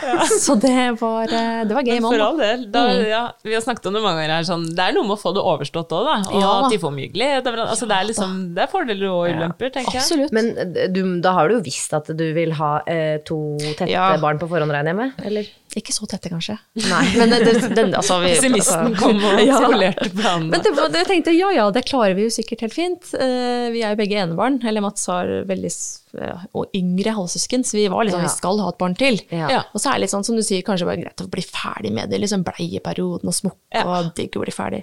så det var, eh, det var game on. For all del. Da, ja, vi har snakket om det mange ganger her. Sånn, det er noe med å få det overstått òg, da. Og Ja at de får mye glede. Altså, det, er liksom, det er fordeler og ulemper, tenker jeg. Absolutt. Men eh, du, da har du jo visst at du vil ha eh, to tette Ja. barn på forhånd, regner jeg med? Eller? Ikke så tette, kanskje. Nei. Men det, det, den, altså, vi, Pessimisten altså- kom og isolerte planene. Men det, tenkte jeg tenkte ja ja, det klarer vi jo sikkert helt fint. Uh, vi er jo begge enebarn. Eller Mats har veldig og yngre halvsøsken, så vi var liksom, Ja. vi skal ha et barn til. Ja. Ja. Og så er det litt sånn som du sier, kanskje bare greit å bli ferdig med det. liksom Bleieperioden og smokke Ja. og digg å bli ferdig.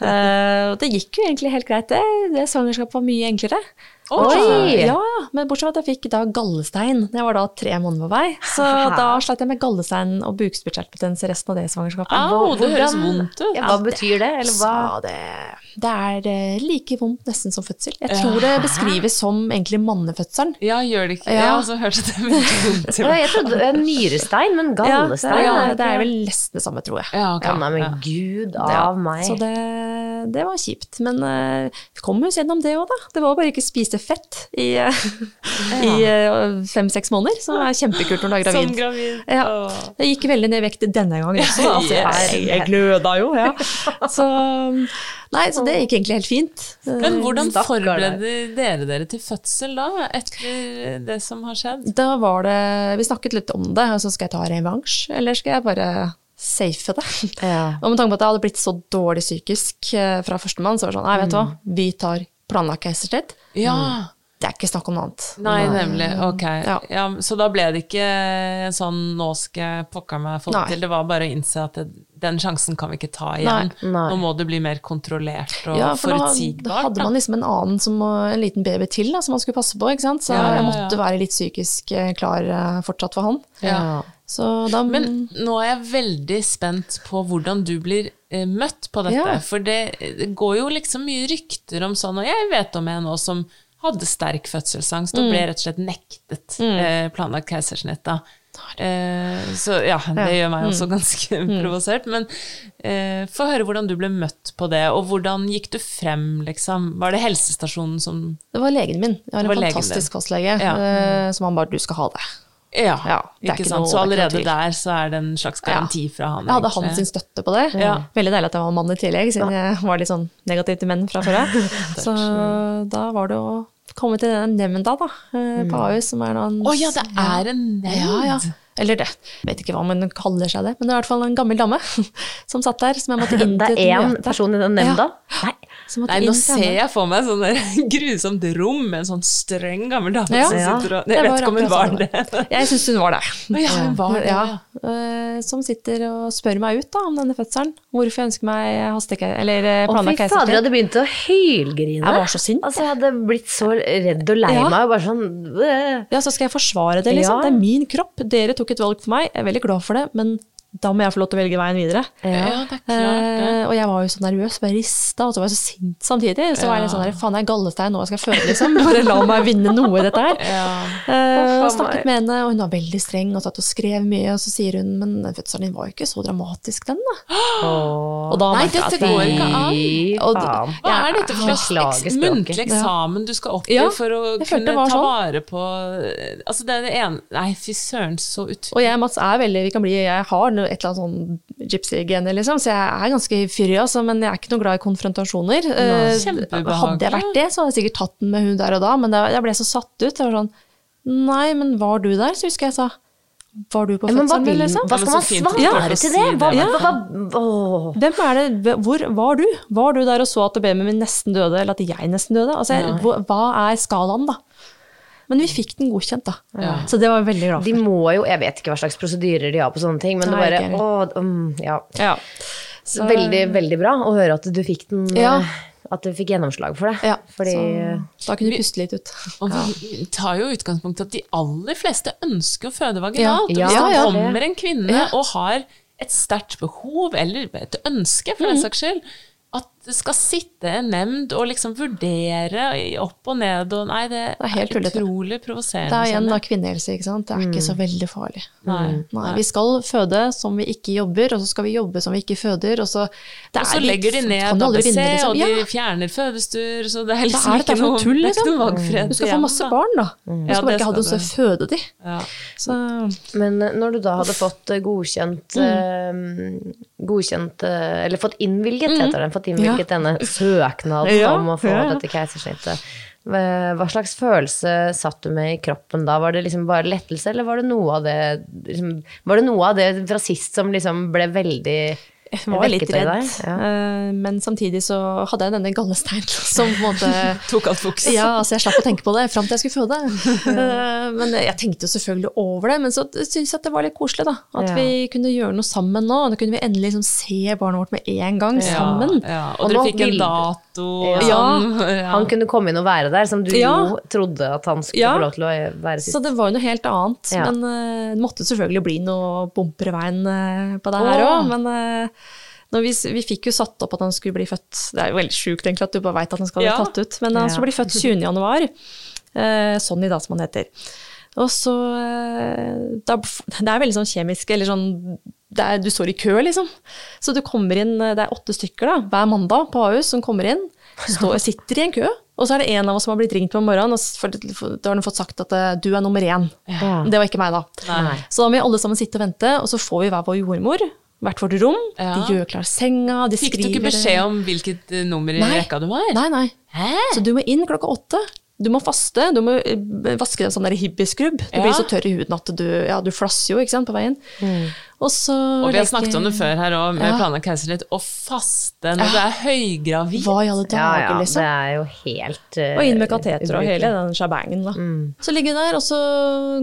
Eh, og det gikk jo egentlig helt greit, det. Det svangerskapet var mye enklere. Oi! Ja, ja, men bortsett fra at jeg fikk da gallestein. Jeg var da tre måneder på vei. Så da slet jeg med gallestein og bukspyttkjertelbetennelse resten av det svangerskapet. Au, det høres vondt ut. Ja, hva betyr det? Eller hva? Det, det er eh, like vondt nesten som fødsel. Jeg tror det beskrives som egentlig mannefødselen. Ja, gjør det ikke Ja. Ja, så høres det veldig vondt ut. Jeg trodde det var nyrestein, men Ja, det, gallestein er det er vel nesten det samme, tror jeg. Ja, okay. Ja, nei, men Ja. gud Ja, av meg. Så det, det var kjipt. Men eh, vi kom oss gjennom det òg, da. Det var bare ikke spise fett i, ja. i eh, fem-seks måneder, som er kjempekult når du er gravid. Som gravid. Ja. Jeg gikk veldig ned i vekt denne gangen også, da. Altså, Yes. jeg, jeg gløda jo, ja. Så, nei, så det gikk egentlig helt fint. Men hvordan forbereder dere dere til fødsel da, etter det som har skjedd? Da var det Vi snakket litt om det. så skal jeg ta revansj, eller skal jeg bare safe det? Ja. Og med tanke på at jeg hadde blitt så dårlig psykisk eh, fra førstemann, så var det sånn Nei, vet du hva, vi tar planlagt keisersnitt. Ja. Det er ikke snakk om noe annet. Nei, nemlig. Ok. Ja. Ja, så da ble det ikke en sånn 'nå skal jeg pokker meg få det til', det var bare å innse at det, den sjansen kan vi ikke ta igjen. Nei. Nei. Nå må det bli mer kontrollert og Ja, for da, da hadde man liksom en annen som, en liten baby til da, som man skulle passe på, ikke sant? Så jeg måtte være litt psykisk eh, klar eh, fortsatt for han. Ja. Så da Men nå er jeg veldig spent på hvordan du blir eh, møtt på dette. Ja. For det, det går jo liksom mye rykter om sånn, og jeg vet om en nå som hadde sterk fødselsangst og Mm. ble rett og slett nektet eh, planlagt keisersnitt. da. Eh, så ja, det Ja. gjør meg også Mm. ganske provosert. Men eh, få høre hvordan du ble møtt på det, og hvordan gikk du frem, liksom? Var det helsestasjonen som Det var legen min. Jeg har en fantastisk fastlege Ja. eh, som han bare 'du skal ha det'. Ja, Ja, ikke sant. noe- Så er allerede der så er det en slags garanti fra han. Jeg hadde egentlig. hans sin støtte på det. Ja. Veldig deilig at jeg var mann i tillegg, siden jeg var litt sånn negativ til menn fra før av. Så da var det å komme til den nemnda, da, på mm. AUS, som er noen Å ja, det er en nevnd! Ja, ja. Eller det. Jeg vet ikke hva man kaller seg det, men det er i hvert fall en gammel dame som satt der, som jeg måtte inn til Det er én person i den nemnda? Nei. Nei, nå ser jeg for meg sånn der grusomt rom med en sånn streng gammel dame Ja. som sitter og Jeg vet ikke om hun var det. Jeg syns hun var det. Ja, hun var det, ja. ja. eh, Som sitter og spør meg ut da, om denne fødselen. Hvorfor jeg ønsker meg hasteke... Eller eh, Å, fy planlagt fader, jeg hadde begynt å hylgrine. Jeg var så sint. Altså, jeg hadde blitt så redd og lei Ja. meg. Bare sånn øh. Ja, så skal jeg forsvare det, liksom. Ja. Det er min kropp. Dere tok et valg for meg. Jeg er veldig glad for det, men da må jeg få lov til å velge veien videre. Ja, det er klart det. Eh, og jeg var jo så nervøs, bare rista, og så var jeg så sint samtidig. Så var jeg litt sånn der, faen, jeg er gallestein, nå skal jeg føde, liksom. Bare la meg vinne noe i dette her. Ja. Eh, Å, snakket med henne, og hun var veldig streng og satt og skrev mye. Og så sier hun men den fødselen din var jo ikke så dramatisk, den, da. Og da Nei, dette at går ikke an. Og Hva er dette for slags muntlig eksamen du skal opp i Ja, for å kunne ta sånn. vare på Altså, det er det ene Nei, fy søren, så utrolig. Og jeg og Mats er veldig, vi kan bli, jeg har noe- et eller annet sånn gypsy-gene, liksom, så jeg er ganske fyrig, altså, men jeg er ikke noe glad i konfrontasjoner. Nå, hadde jeg vært det, så hadde jeg sikkert tatt den med hun der og da, men det, jeg ble så satt ut. Jeg var sånn, nei, men var du der? Så husker jeg sa, var du på fødselen min, liksom? hva skal man svare til det? Hva, Ja. hva, hva. Hvem er det, hvor var du? Var du der og så at babyen min nesten døde, eller at jeg nesten døde? Altså, jeg, hva er skalaen da? Men vi fikk den godkjent da. Ja. Så det var jeg veldig glad De må jo, jeg vet ikke hva slags prosedyrer de har på sånne ting, men det Nei, bare, å, åh, mm, ja. Ja. Så- Veldig, veldig bra å høre at du fikk den, Ja. eh, at du fikk gjennomslag for det. Ja, Fordi, så da kunne vi puste litt ut. Og vi tar jo utgangspunkt i at de aller fleste ønsker å føde vaginalt. Ja. Hvis det ja, kommer en kvinne Ja. og har et sterkt behov, eller et ønske for den Mm. saks skyld, at det skal sitte en nemnd og liksom vurdere opp og ned og Nei, det, er helt tullete. utrolig Det er igjen da kvinnehelse, ikke sant. Det er ikke så veldig farlig. Nei, Nei, vi skal føde som vi ikke jobber, og så skal vi jobbe som vi ikke føder, og så det Og så er litt- legger de ned ABC, liksom. og de fjerner fødestuer, så det er liksom liksom er dette ikke noe, tull, det er ikke liksom. noe Du skal få masse barn, da. Du skal bare ikke ha skal noe til å føde de. Ja. Så Men eh, når du da hadde fått eh, godkjent mm. Godkjent eh, Eller fått innvilget, heter det. Fått innvilget denne søknaden om å få dette keisersnittet. Hva slags følelse satt du med i kroppen da? Var det liksom bare lettelse, eller var det noe av det liksom, Var det noe av det fra sist som liksom ble veldig jeg var litt redd. Ja. eh, men samtidig så hadde jeg denne gallesteinen som på en måte Tok alt fokus. Ja, altså jeg slapp å tenke på det fram til jeg skulle føde. ja. Men jeg tenkte jo selvfølgelig over det, men så syntes jeg at det var litt koselig, da. At Ja. vi kunne gjøre noe sammen nå. Da kunne vi endelig liksom se barnet vårt med en gang, sammen. Ja, ja. Og, Og dere fikk en dato sånn. Ja. Han kunne komme inn og være der, som du Ja. jo trodde at han skulle Ja. få lov til å være sist. Så det var jo noe helt annet. Ja. Men eh, det måtte selvfølgelig bli noe bumper i veien eh, på det her òg. Men eh, vi, vi fikk jo satt opp at han skulle bli født Det er jo veldig sjukt egentlig at du bare veit at han skal bli Ja. tatt ut. Men han skulle bli født 20. januar. Eh, Sonny, da, som han heter. Og så eh, da, Det er veldig sånn kjemisk, eller sånn det er, Du står i kø, liksom. Så du kommer inn, eh, det er åtte stykker da, hver mandag på Ahus som kommer inn. Står, sitter i en kø, og så er det en av oss som har blitt ringt på morgenen, og for, for, da har de fått sagt at eh, du er nummer én. Ja. Det var ikke meg, da. Nei. Så da må vi alle sammen sitte og vente, og så får vi hver vår jordmor. Hvert vårt rom. Ja. De gjør klar senga, de Fikk skriver du ikke beskjed om hvilket eh, nummer i Nei. rekka du var? Nei, nei. Hæ? Så du må inn klokka åtte. Du må faste, du må eh, vaske en sånn der hibbiskrubb. Du Ja. blir så tørr i huden at du, ja, du flasser jo ikke sant, på veien. Og så Og vi har snakket om det før her òg, med Ja. planlagt keisersnitt. Å faste når du er høygravid. Hva i alle dager, ja, liksom? det er jo helt uh, Og inn med kateter og hele den sjabangen, da. Mm. Så ligger du der, og så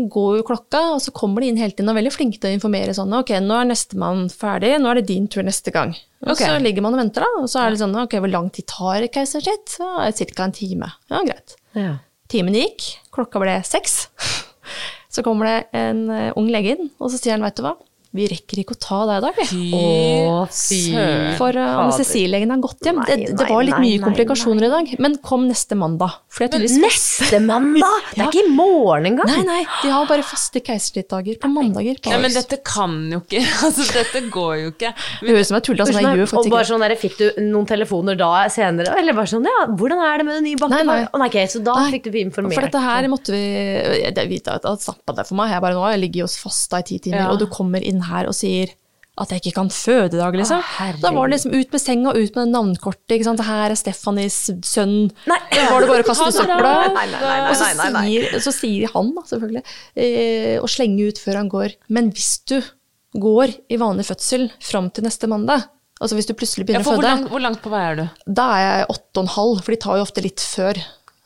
går jo klokka, og så kommer de inn hele tiden og er veldig flinke til å informere sånn Ok, nå er nestemann ferdig, nå er det din tur neste gang. Og okay. så ligger man og venter, da, og så er det sånn Ok, hvor lang tid tar keisersnitt? Ja, Ca. en time. Ja, greit. Ja. Timen gikk, klokka ble seks. Så kommer det en eh, ung lege inn, og så sier han, veit du hva, vi rekker ikke å ta deg i dag, vi. Å, søren. For uh, anestesilegen har gått hjem. Nei, det, det var litt nei, mye nei, komplikasjoner i dag, men kom neste mandag. Tydeligvis Neste mandag! Det er ikke i morgen engang! Nei, nei, de har bare faste keisersnittdager på mandager. På Ja, men dette kan jo ikke Altså, dette går jo ikke. Det høres ut som jeg tuller, altså, jeg gjør og bare sånn der, Fikk du noen telefoner da senere? Eller bare sånn Ja, hvordan er det med den nye banken? Nei, nei. Oh, nei, ok, så da Nei. fikk du informert. For dette her måtte vi Det vite at det er for meg. Jeg bare nå jeg ligger jo fasta i ti timer, Ja. og du kommer inn her og sier at jeg ikke kan føde i dag, liksom. Ah, da var det liksom ut med senga, ut med navnkortet. ikke sant? Her er Stefanis sønn. Nei. Da var det bare å kaste søpla. Og så sier, så sier han, da, selvfølgelig, eh, slenge slenger ut før han går Men hvis du går i vanlig fødsel fram til neste mandag, altså hvis du plutselig Ja, begynner for å hvor, føde, hvor langt på vei er du? da er jeg åtte og en halv, for de tar jo ofte litt før.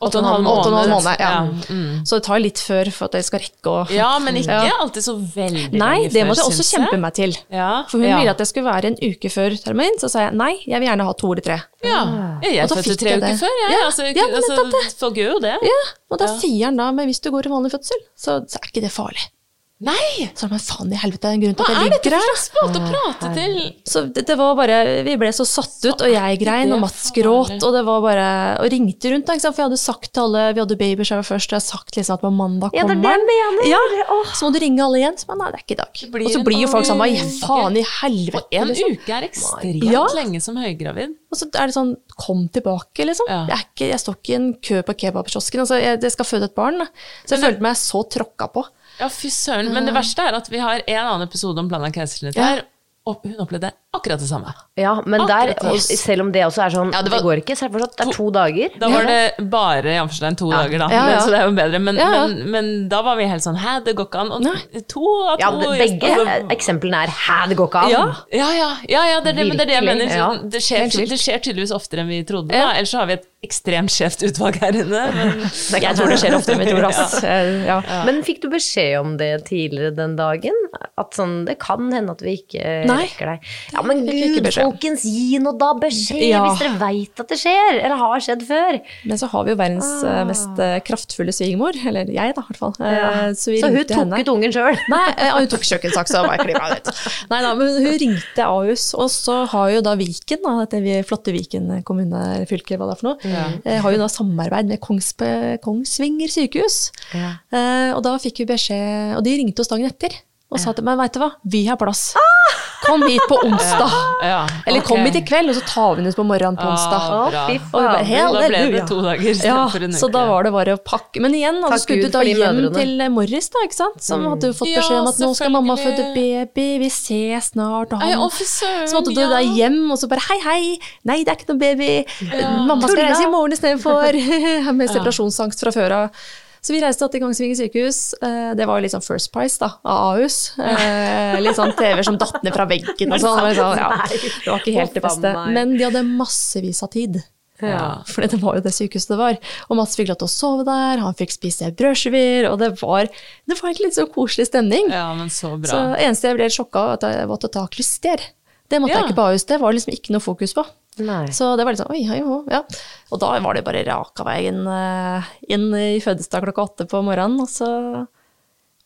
Åtte og en halv Åtte en halv måned. måned, ja. Ja, mm. Så det tar litt før for at jeg skal rekke å Ja, men ikke Ja. alltid så veldig lenge før, Nei, det måtte jeg også kjempe jeg. meg til. Ja. For hun ja. ville at jeg skulle være en uke før termin, så sa jeg nei, jeg vil gjerne ha to eller tre. Ja, jeg Og fødte tre uker før, jeg. Ja, altså, ja, men altså, folk gjør jo det. Ja, og da Ja. sier han da, men hvis du går i vanlig fødsel, så, så er ikke det farlig. Nei! Så men faen i helvete, det er en grunn til Hva at jeg er dette ligger for her. slags måte å prate til? Så det, det var bare, Vi ble så satt ut, og jeg grein, og Mats gråt, og det var bare Og ringte rundt, da, ikke sant? for jeg hadde sagt til alle Vi hadde babyshower først, og jeg hadde sagt liksom at på mandag Ja, det er kommer det jeg mener. Ja, Så må du ringe alle igjen. Men nei, det er ikke i dag. Og så blir jo folk sammen. Hva faen i helvete? En liksom. uke er ekstremt Ja. lenge som høygravid. Og så er det sånn Kom tilbake, liksom. Ja. Jeg, er ikke, jeg står ikke i en kø på kebabkiosken. Altså, jeg, jeg skal føde et barn. Da. Så jeg følte meg så tråkka på. Ja, fy søren. Men det verste er at vi har en annen episode om planlagt keisersnitt Ja. og hun opplevde akkurat det samme. Ja, men der, selv om det også er sånn Ja, det det, går ikke, så er det fortsatt det er to dager. Da var det bare i to to dager, da. Ja, ja. Så det er jo bedre. Men, Ja, ja. men, men da var vi helt sånn Hæ, det går ikke an. Og to av Ja, to det- begge altså, eksemplene er 'hæ, det går ikke an'. Ja. Ja, ja, ja, ja det, er det, men det det jeg mener. ja. Så Det skjer, det skjer tydeligvis oftere enn vi trodde. Ja. Da. Ellers så har vi et ekstremt skjevt utvalg her inne. Men, Jeg tror det skjer oftere enn vi tror. Ja. Men fikk du beskjed om det tidligere den dagen? At sånn, det kan hende at vi ikke Nei. rekker deg? Ja, Ja, men gud, folkens, gi nå da beskjed Ja. hvis dere veit at det skjer, eller har skjedd før. Men så har vi jo verdens Ah. eh, mest eh, kraftfulle svigermor, eller jeg da, i hvert fall. Eh, Ja. Så, vi Så hun tok henne. ut ungen sjøl. Nei, eh, hun tok kjøkkensaksa og var klima ut. Nei da, men hun ringte Ahus, og så har jo da Viken, da, dette flotte Viken kommune, fylke, hva det er for noe, ja. har jo da samarbeid med Kongspe, Kongsvinger sykehus. Ja. Eh, og da fikk vi beskjed, og de ringte oss dagen etter, og sa til meg, veit du hva, vi har plass. Kom hit på onsdag. Ja, Eller kom hit i kveld, og så tar vi den ut på morgenen på onsdag. Ah, Og bare. Da ble det to dager Ja, istedenfor en uke. så da var det bare å pakke. Men igjen, da, så skulle du da hjem mødrene. til eh, Morris, da, ikke sant? Som hadde jo fått beskjed om at nå skal mamma føde baby, vi ses snart. Og han, så måtte du da hjem, og så bare hei, hei, nei, det er ikke noe baby. Mamma skal reise i morgen istedenfor. Med separasjonsangst fra før av. Så vi reiste til Kongsvinger sykehus. Eh, Det var jo litt sånn First Price da, av Ahus. Eh, Litt sånn TV som datt ned fra veggen og sånn. Det var ja, det var ikke helt det beste. Men de hadde massevis av tid. Ja. For det var jo det sykehuset det var. Og Mats fikk lov til å sove der, han fikk spise brødskiver, og det var, det var egentlig litt så koselig stemning. ja, men så bra. Så eneste jeg ble sjokka av, at jeg måtte ta klyster. Det måtte Ja. jeg ikke på Ahus, det var liksom ikke noe fokus på. Nei. Så det var litt sånn oi, oi, oi, ja. Og da var det bare raka veien eh, inn i fødselsdag klokka åtte på morgenen, og så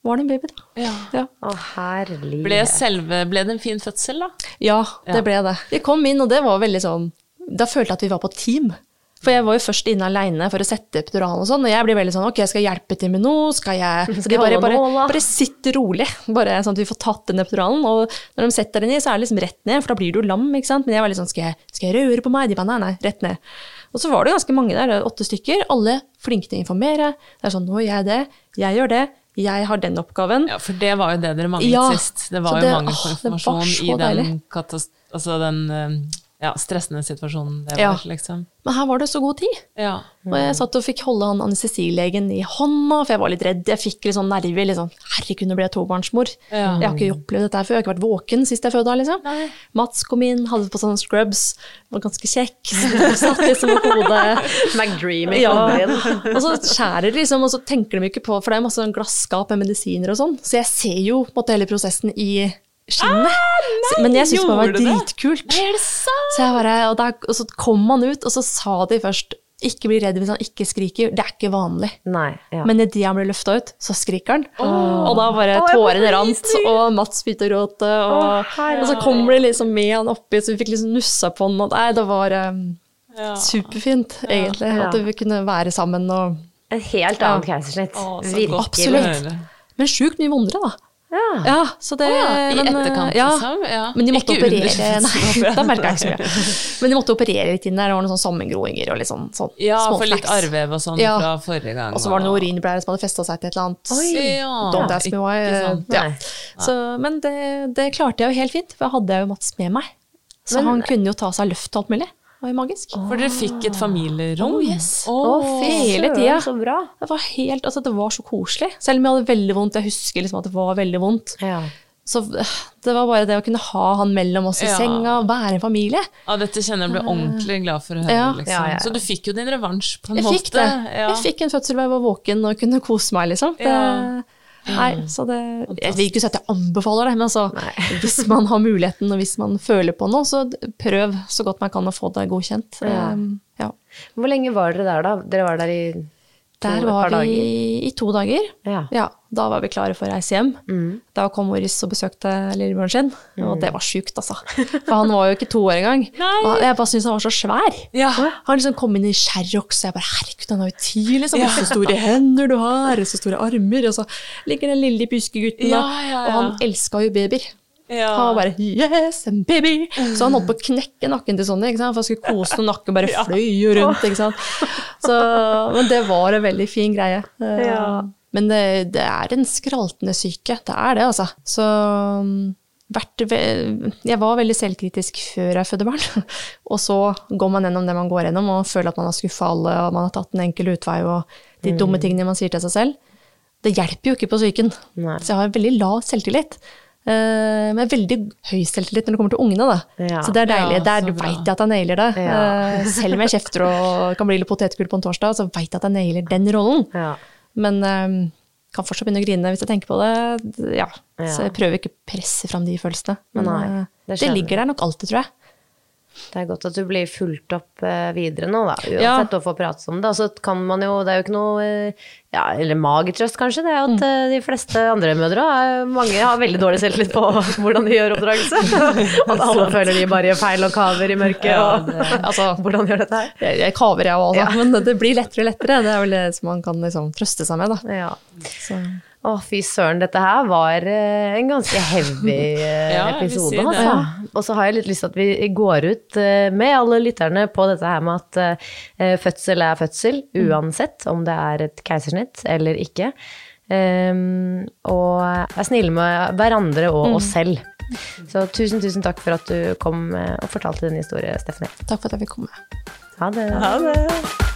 var det en baby, da. Ja. Ja. Å, herlig. Ble, selve, ble det en fin fødsel, da? Ja, det Ja. ble det. Vi kom inn, og det var veldig sånn Da følte jeg at vi var på team. For jeg var jo først inne aleine for å sette epiduralen og sånn, og jeg blir veldig sånn ok, skal jeg hjelpe til med noe, skal jeg Så de bare, bare, bare sitt rolig, bare sånn at vi får tatt den epiduralen. Og når de setter den i, så er det liksom rett ned, for da blir du lam, ikke sant. Men jeg var litt sånn skal jeg, skal jeg røre på meg? De bare nei, nei, rett ned. Og så var det ganske mange der, åtte stykker, alle flinke til å informere. Det er sånn nå gjør jeg det, jeg gjør det, jeg har den oppgaven. Ja, for det var jo det dere manglet Ja, sist. Det var jo mangel på informasjon i den, altså den eh, ja, stressende situasjonen det Ja. liksom. Men her var det så god tid. Ja. Og jeg satt og fikk holde han anestesilegen i hånda, for jeg var litt redd. Jeg fikk litt sånn nerver. Litt sånn, Herregud, nå blir jeg tobarnsmor. Ja. Jeg har ikke opplevd dette her før. Jeg har ikke vært våken sist jeg fødte. Liksom. Mats kom inn, hadde på sånne scrubs, var ganske kjekk. Så satt liksom på hodet. McDreamy Ja. Og så skjærer de, liksom, og så tenker de ikke på For det er masse sånn glasskap med medisiner og sånn, så jeg ser jo på en måte hele prosessen i skinnet. Så- Men jeg syntes det var dritkult. det? Er det sant? Så jeg bare, og, der, og så kom han ut, og så sa de først ikke bli redd hvis han ikke skriker. Det er ikke vanlig. Nei. Ja. Men idet han ble løfta ut, så skriker han. Og da bare oh, tårene rant, og Mats begynte å gråte. Og, Åh, og så kommer de liksom med han oppi, så vi fikk liksom nussa på han. Og nei, det var um, Ja. superfint, egentlig. Ja. At vi kunne være sammen og Et helt annet keisersnitt. Virkelig. Absolutt. Men sjukt mye vondere, da. Ja. Ja, så det, I men, etterkant, ja, liksom? Ja. Men de måtte Ikke operere Nei, da merka jeg ikke så mye. Men de måtte operere litt inn der. Det var noen sånn sammengroinger og litt sånn, sånn Ja, for litt arrvev og sånn fra forrige gang. Og så var det noen urinblære som hadde festa seg til et eller annet. Ja, Don't ask me why. Ja. Så, men det, det klarte jeg jo helt fint, for jeg hadde jo Mats med meg. Så han kunne jo ta seg løft og alt mulig. Var jo magisk. For dere fikk et familierom? Oh, yes. Å, fy hele tida. så bra. Det var helt, altså det var så koselig. Selv om jeg hadde veldig vondt, jeg husker liksom at det var veldig vondt. Ja. Så øh, det var bare det å kunne ha han mellom oss i Ja. senga, være en familie. Ja, dette kjenner jeg ble ordentlig glad for å høre. Ja. Liksom. Ja, ja, ja. Så du fikk jo din revansj på en Jeg måte. fikk det. Jeg fikk en fødsel hvor jeg var våken og kunne kose meg, liksom. Det. Nei, så det, jeg vil ikke si at jeg anbefaler det, men altså, hvis man har muligheten og hvis man føler på noe, så prøv så godt man kan å få det godkjent. Ja. Um, ja. Hvor lenge var dere der, da? Dere var der i Der var vi dager? i to dager. Ja. Da var vi klare for å reise hjem. Da kom Morris og besøkte lillebroren sin, og det var sjukt, altså. For han var jo ikke to år engang. Jeg bare syntes han var så svær. Ja. Han liksom kom inn i Sherrox, og jeg bare herregud, han har jo ti, liksom. Så store hender du har, så store armer. Og så ligger den lille pyskegutten. Ja, ja, ja. Og han elska jo babyer. Ja. Han var bare 'yes, baby'. Så han holdt på å knekke nakken til Sonny, for han skulle kose noen nakken, bare fløy rundt. Så, men det var en veldig fin greie. Eh, Ja. Men det, det er en skraltende syke, det er det, altså. Så um, jeg var veldig selvkritisk før jeg fødte barn. Og så går man gjennom det man går gjennom, og føler at man har skuffa alle, og man har tatt en enkel utvei, og de dumme tingene man sier til seg selv. Det hjelper jo ikke på psyken. Så jeg har veldig lav selvtillit. Eh, men veldig høy selvtillit når det kommer til ungene. Da. Ja. Så det er deilig. Ja, Der veit jeg at jeg nailer det. Ja. Eh, selv om jeg kjefter og kan bli litt potetgull på en torsdag, så veit jeg at jeg nailer den rollen. Ja. Men eh, kan fortsatt begynne å grine hvis jeg tenker på det. Ja. Ja. Så jeg prøver ikke å presse fram de følelsene. Men Nei, det det, ligger der nok alltid, tror jeg. Det er godt at du blir fulgt opp eh, videre nå, da. Uansett Ja. å få prate om det. Og så kan man jo, det er jo ikke noe eh, ja, Eller magetrøst, kanskje, det er at Mm. eh, de fleste andre mødre Mange har veldig dårlig selvtillit på hvordan de gjør oppdragelse. At alle føler de bare gjør feil og kaver i mørket. Ja, og, det- altså, hvordan gjør dette her? Jeg, jeg kaver, jeg òg, Ja. men det blir lettere og lettere. Det er vel det som man kan liksom trøste seg med, da. Ja. Så. Å, fy søren, dette her var eh, en ganske heavy eh, Ja, episode, altså. Og så har jeg litt lyst til at vi går ut eh, med alle lytterne på dette her med at fødsel er fødsel, Mm. uansett om det er et keisersnitt eller ikke. Um, og er snille med hverandre og Mm. oss selv. Så tusen, tusen takk for at du kom og fortalte din historie, Stephanie. Takk for at jeg fikk komme. Ha det. Ha det.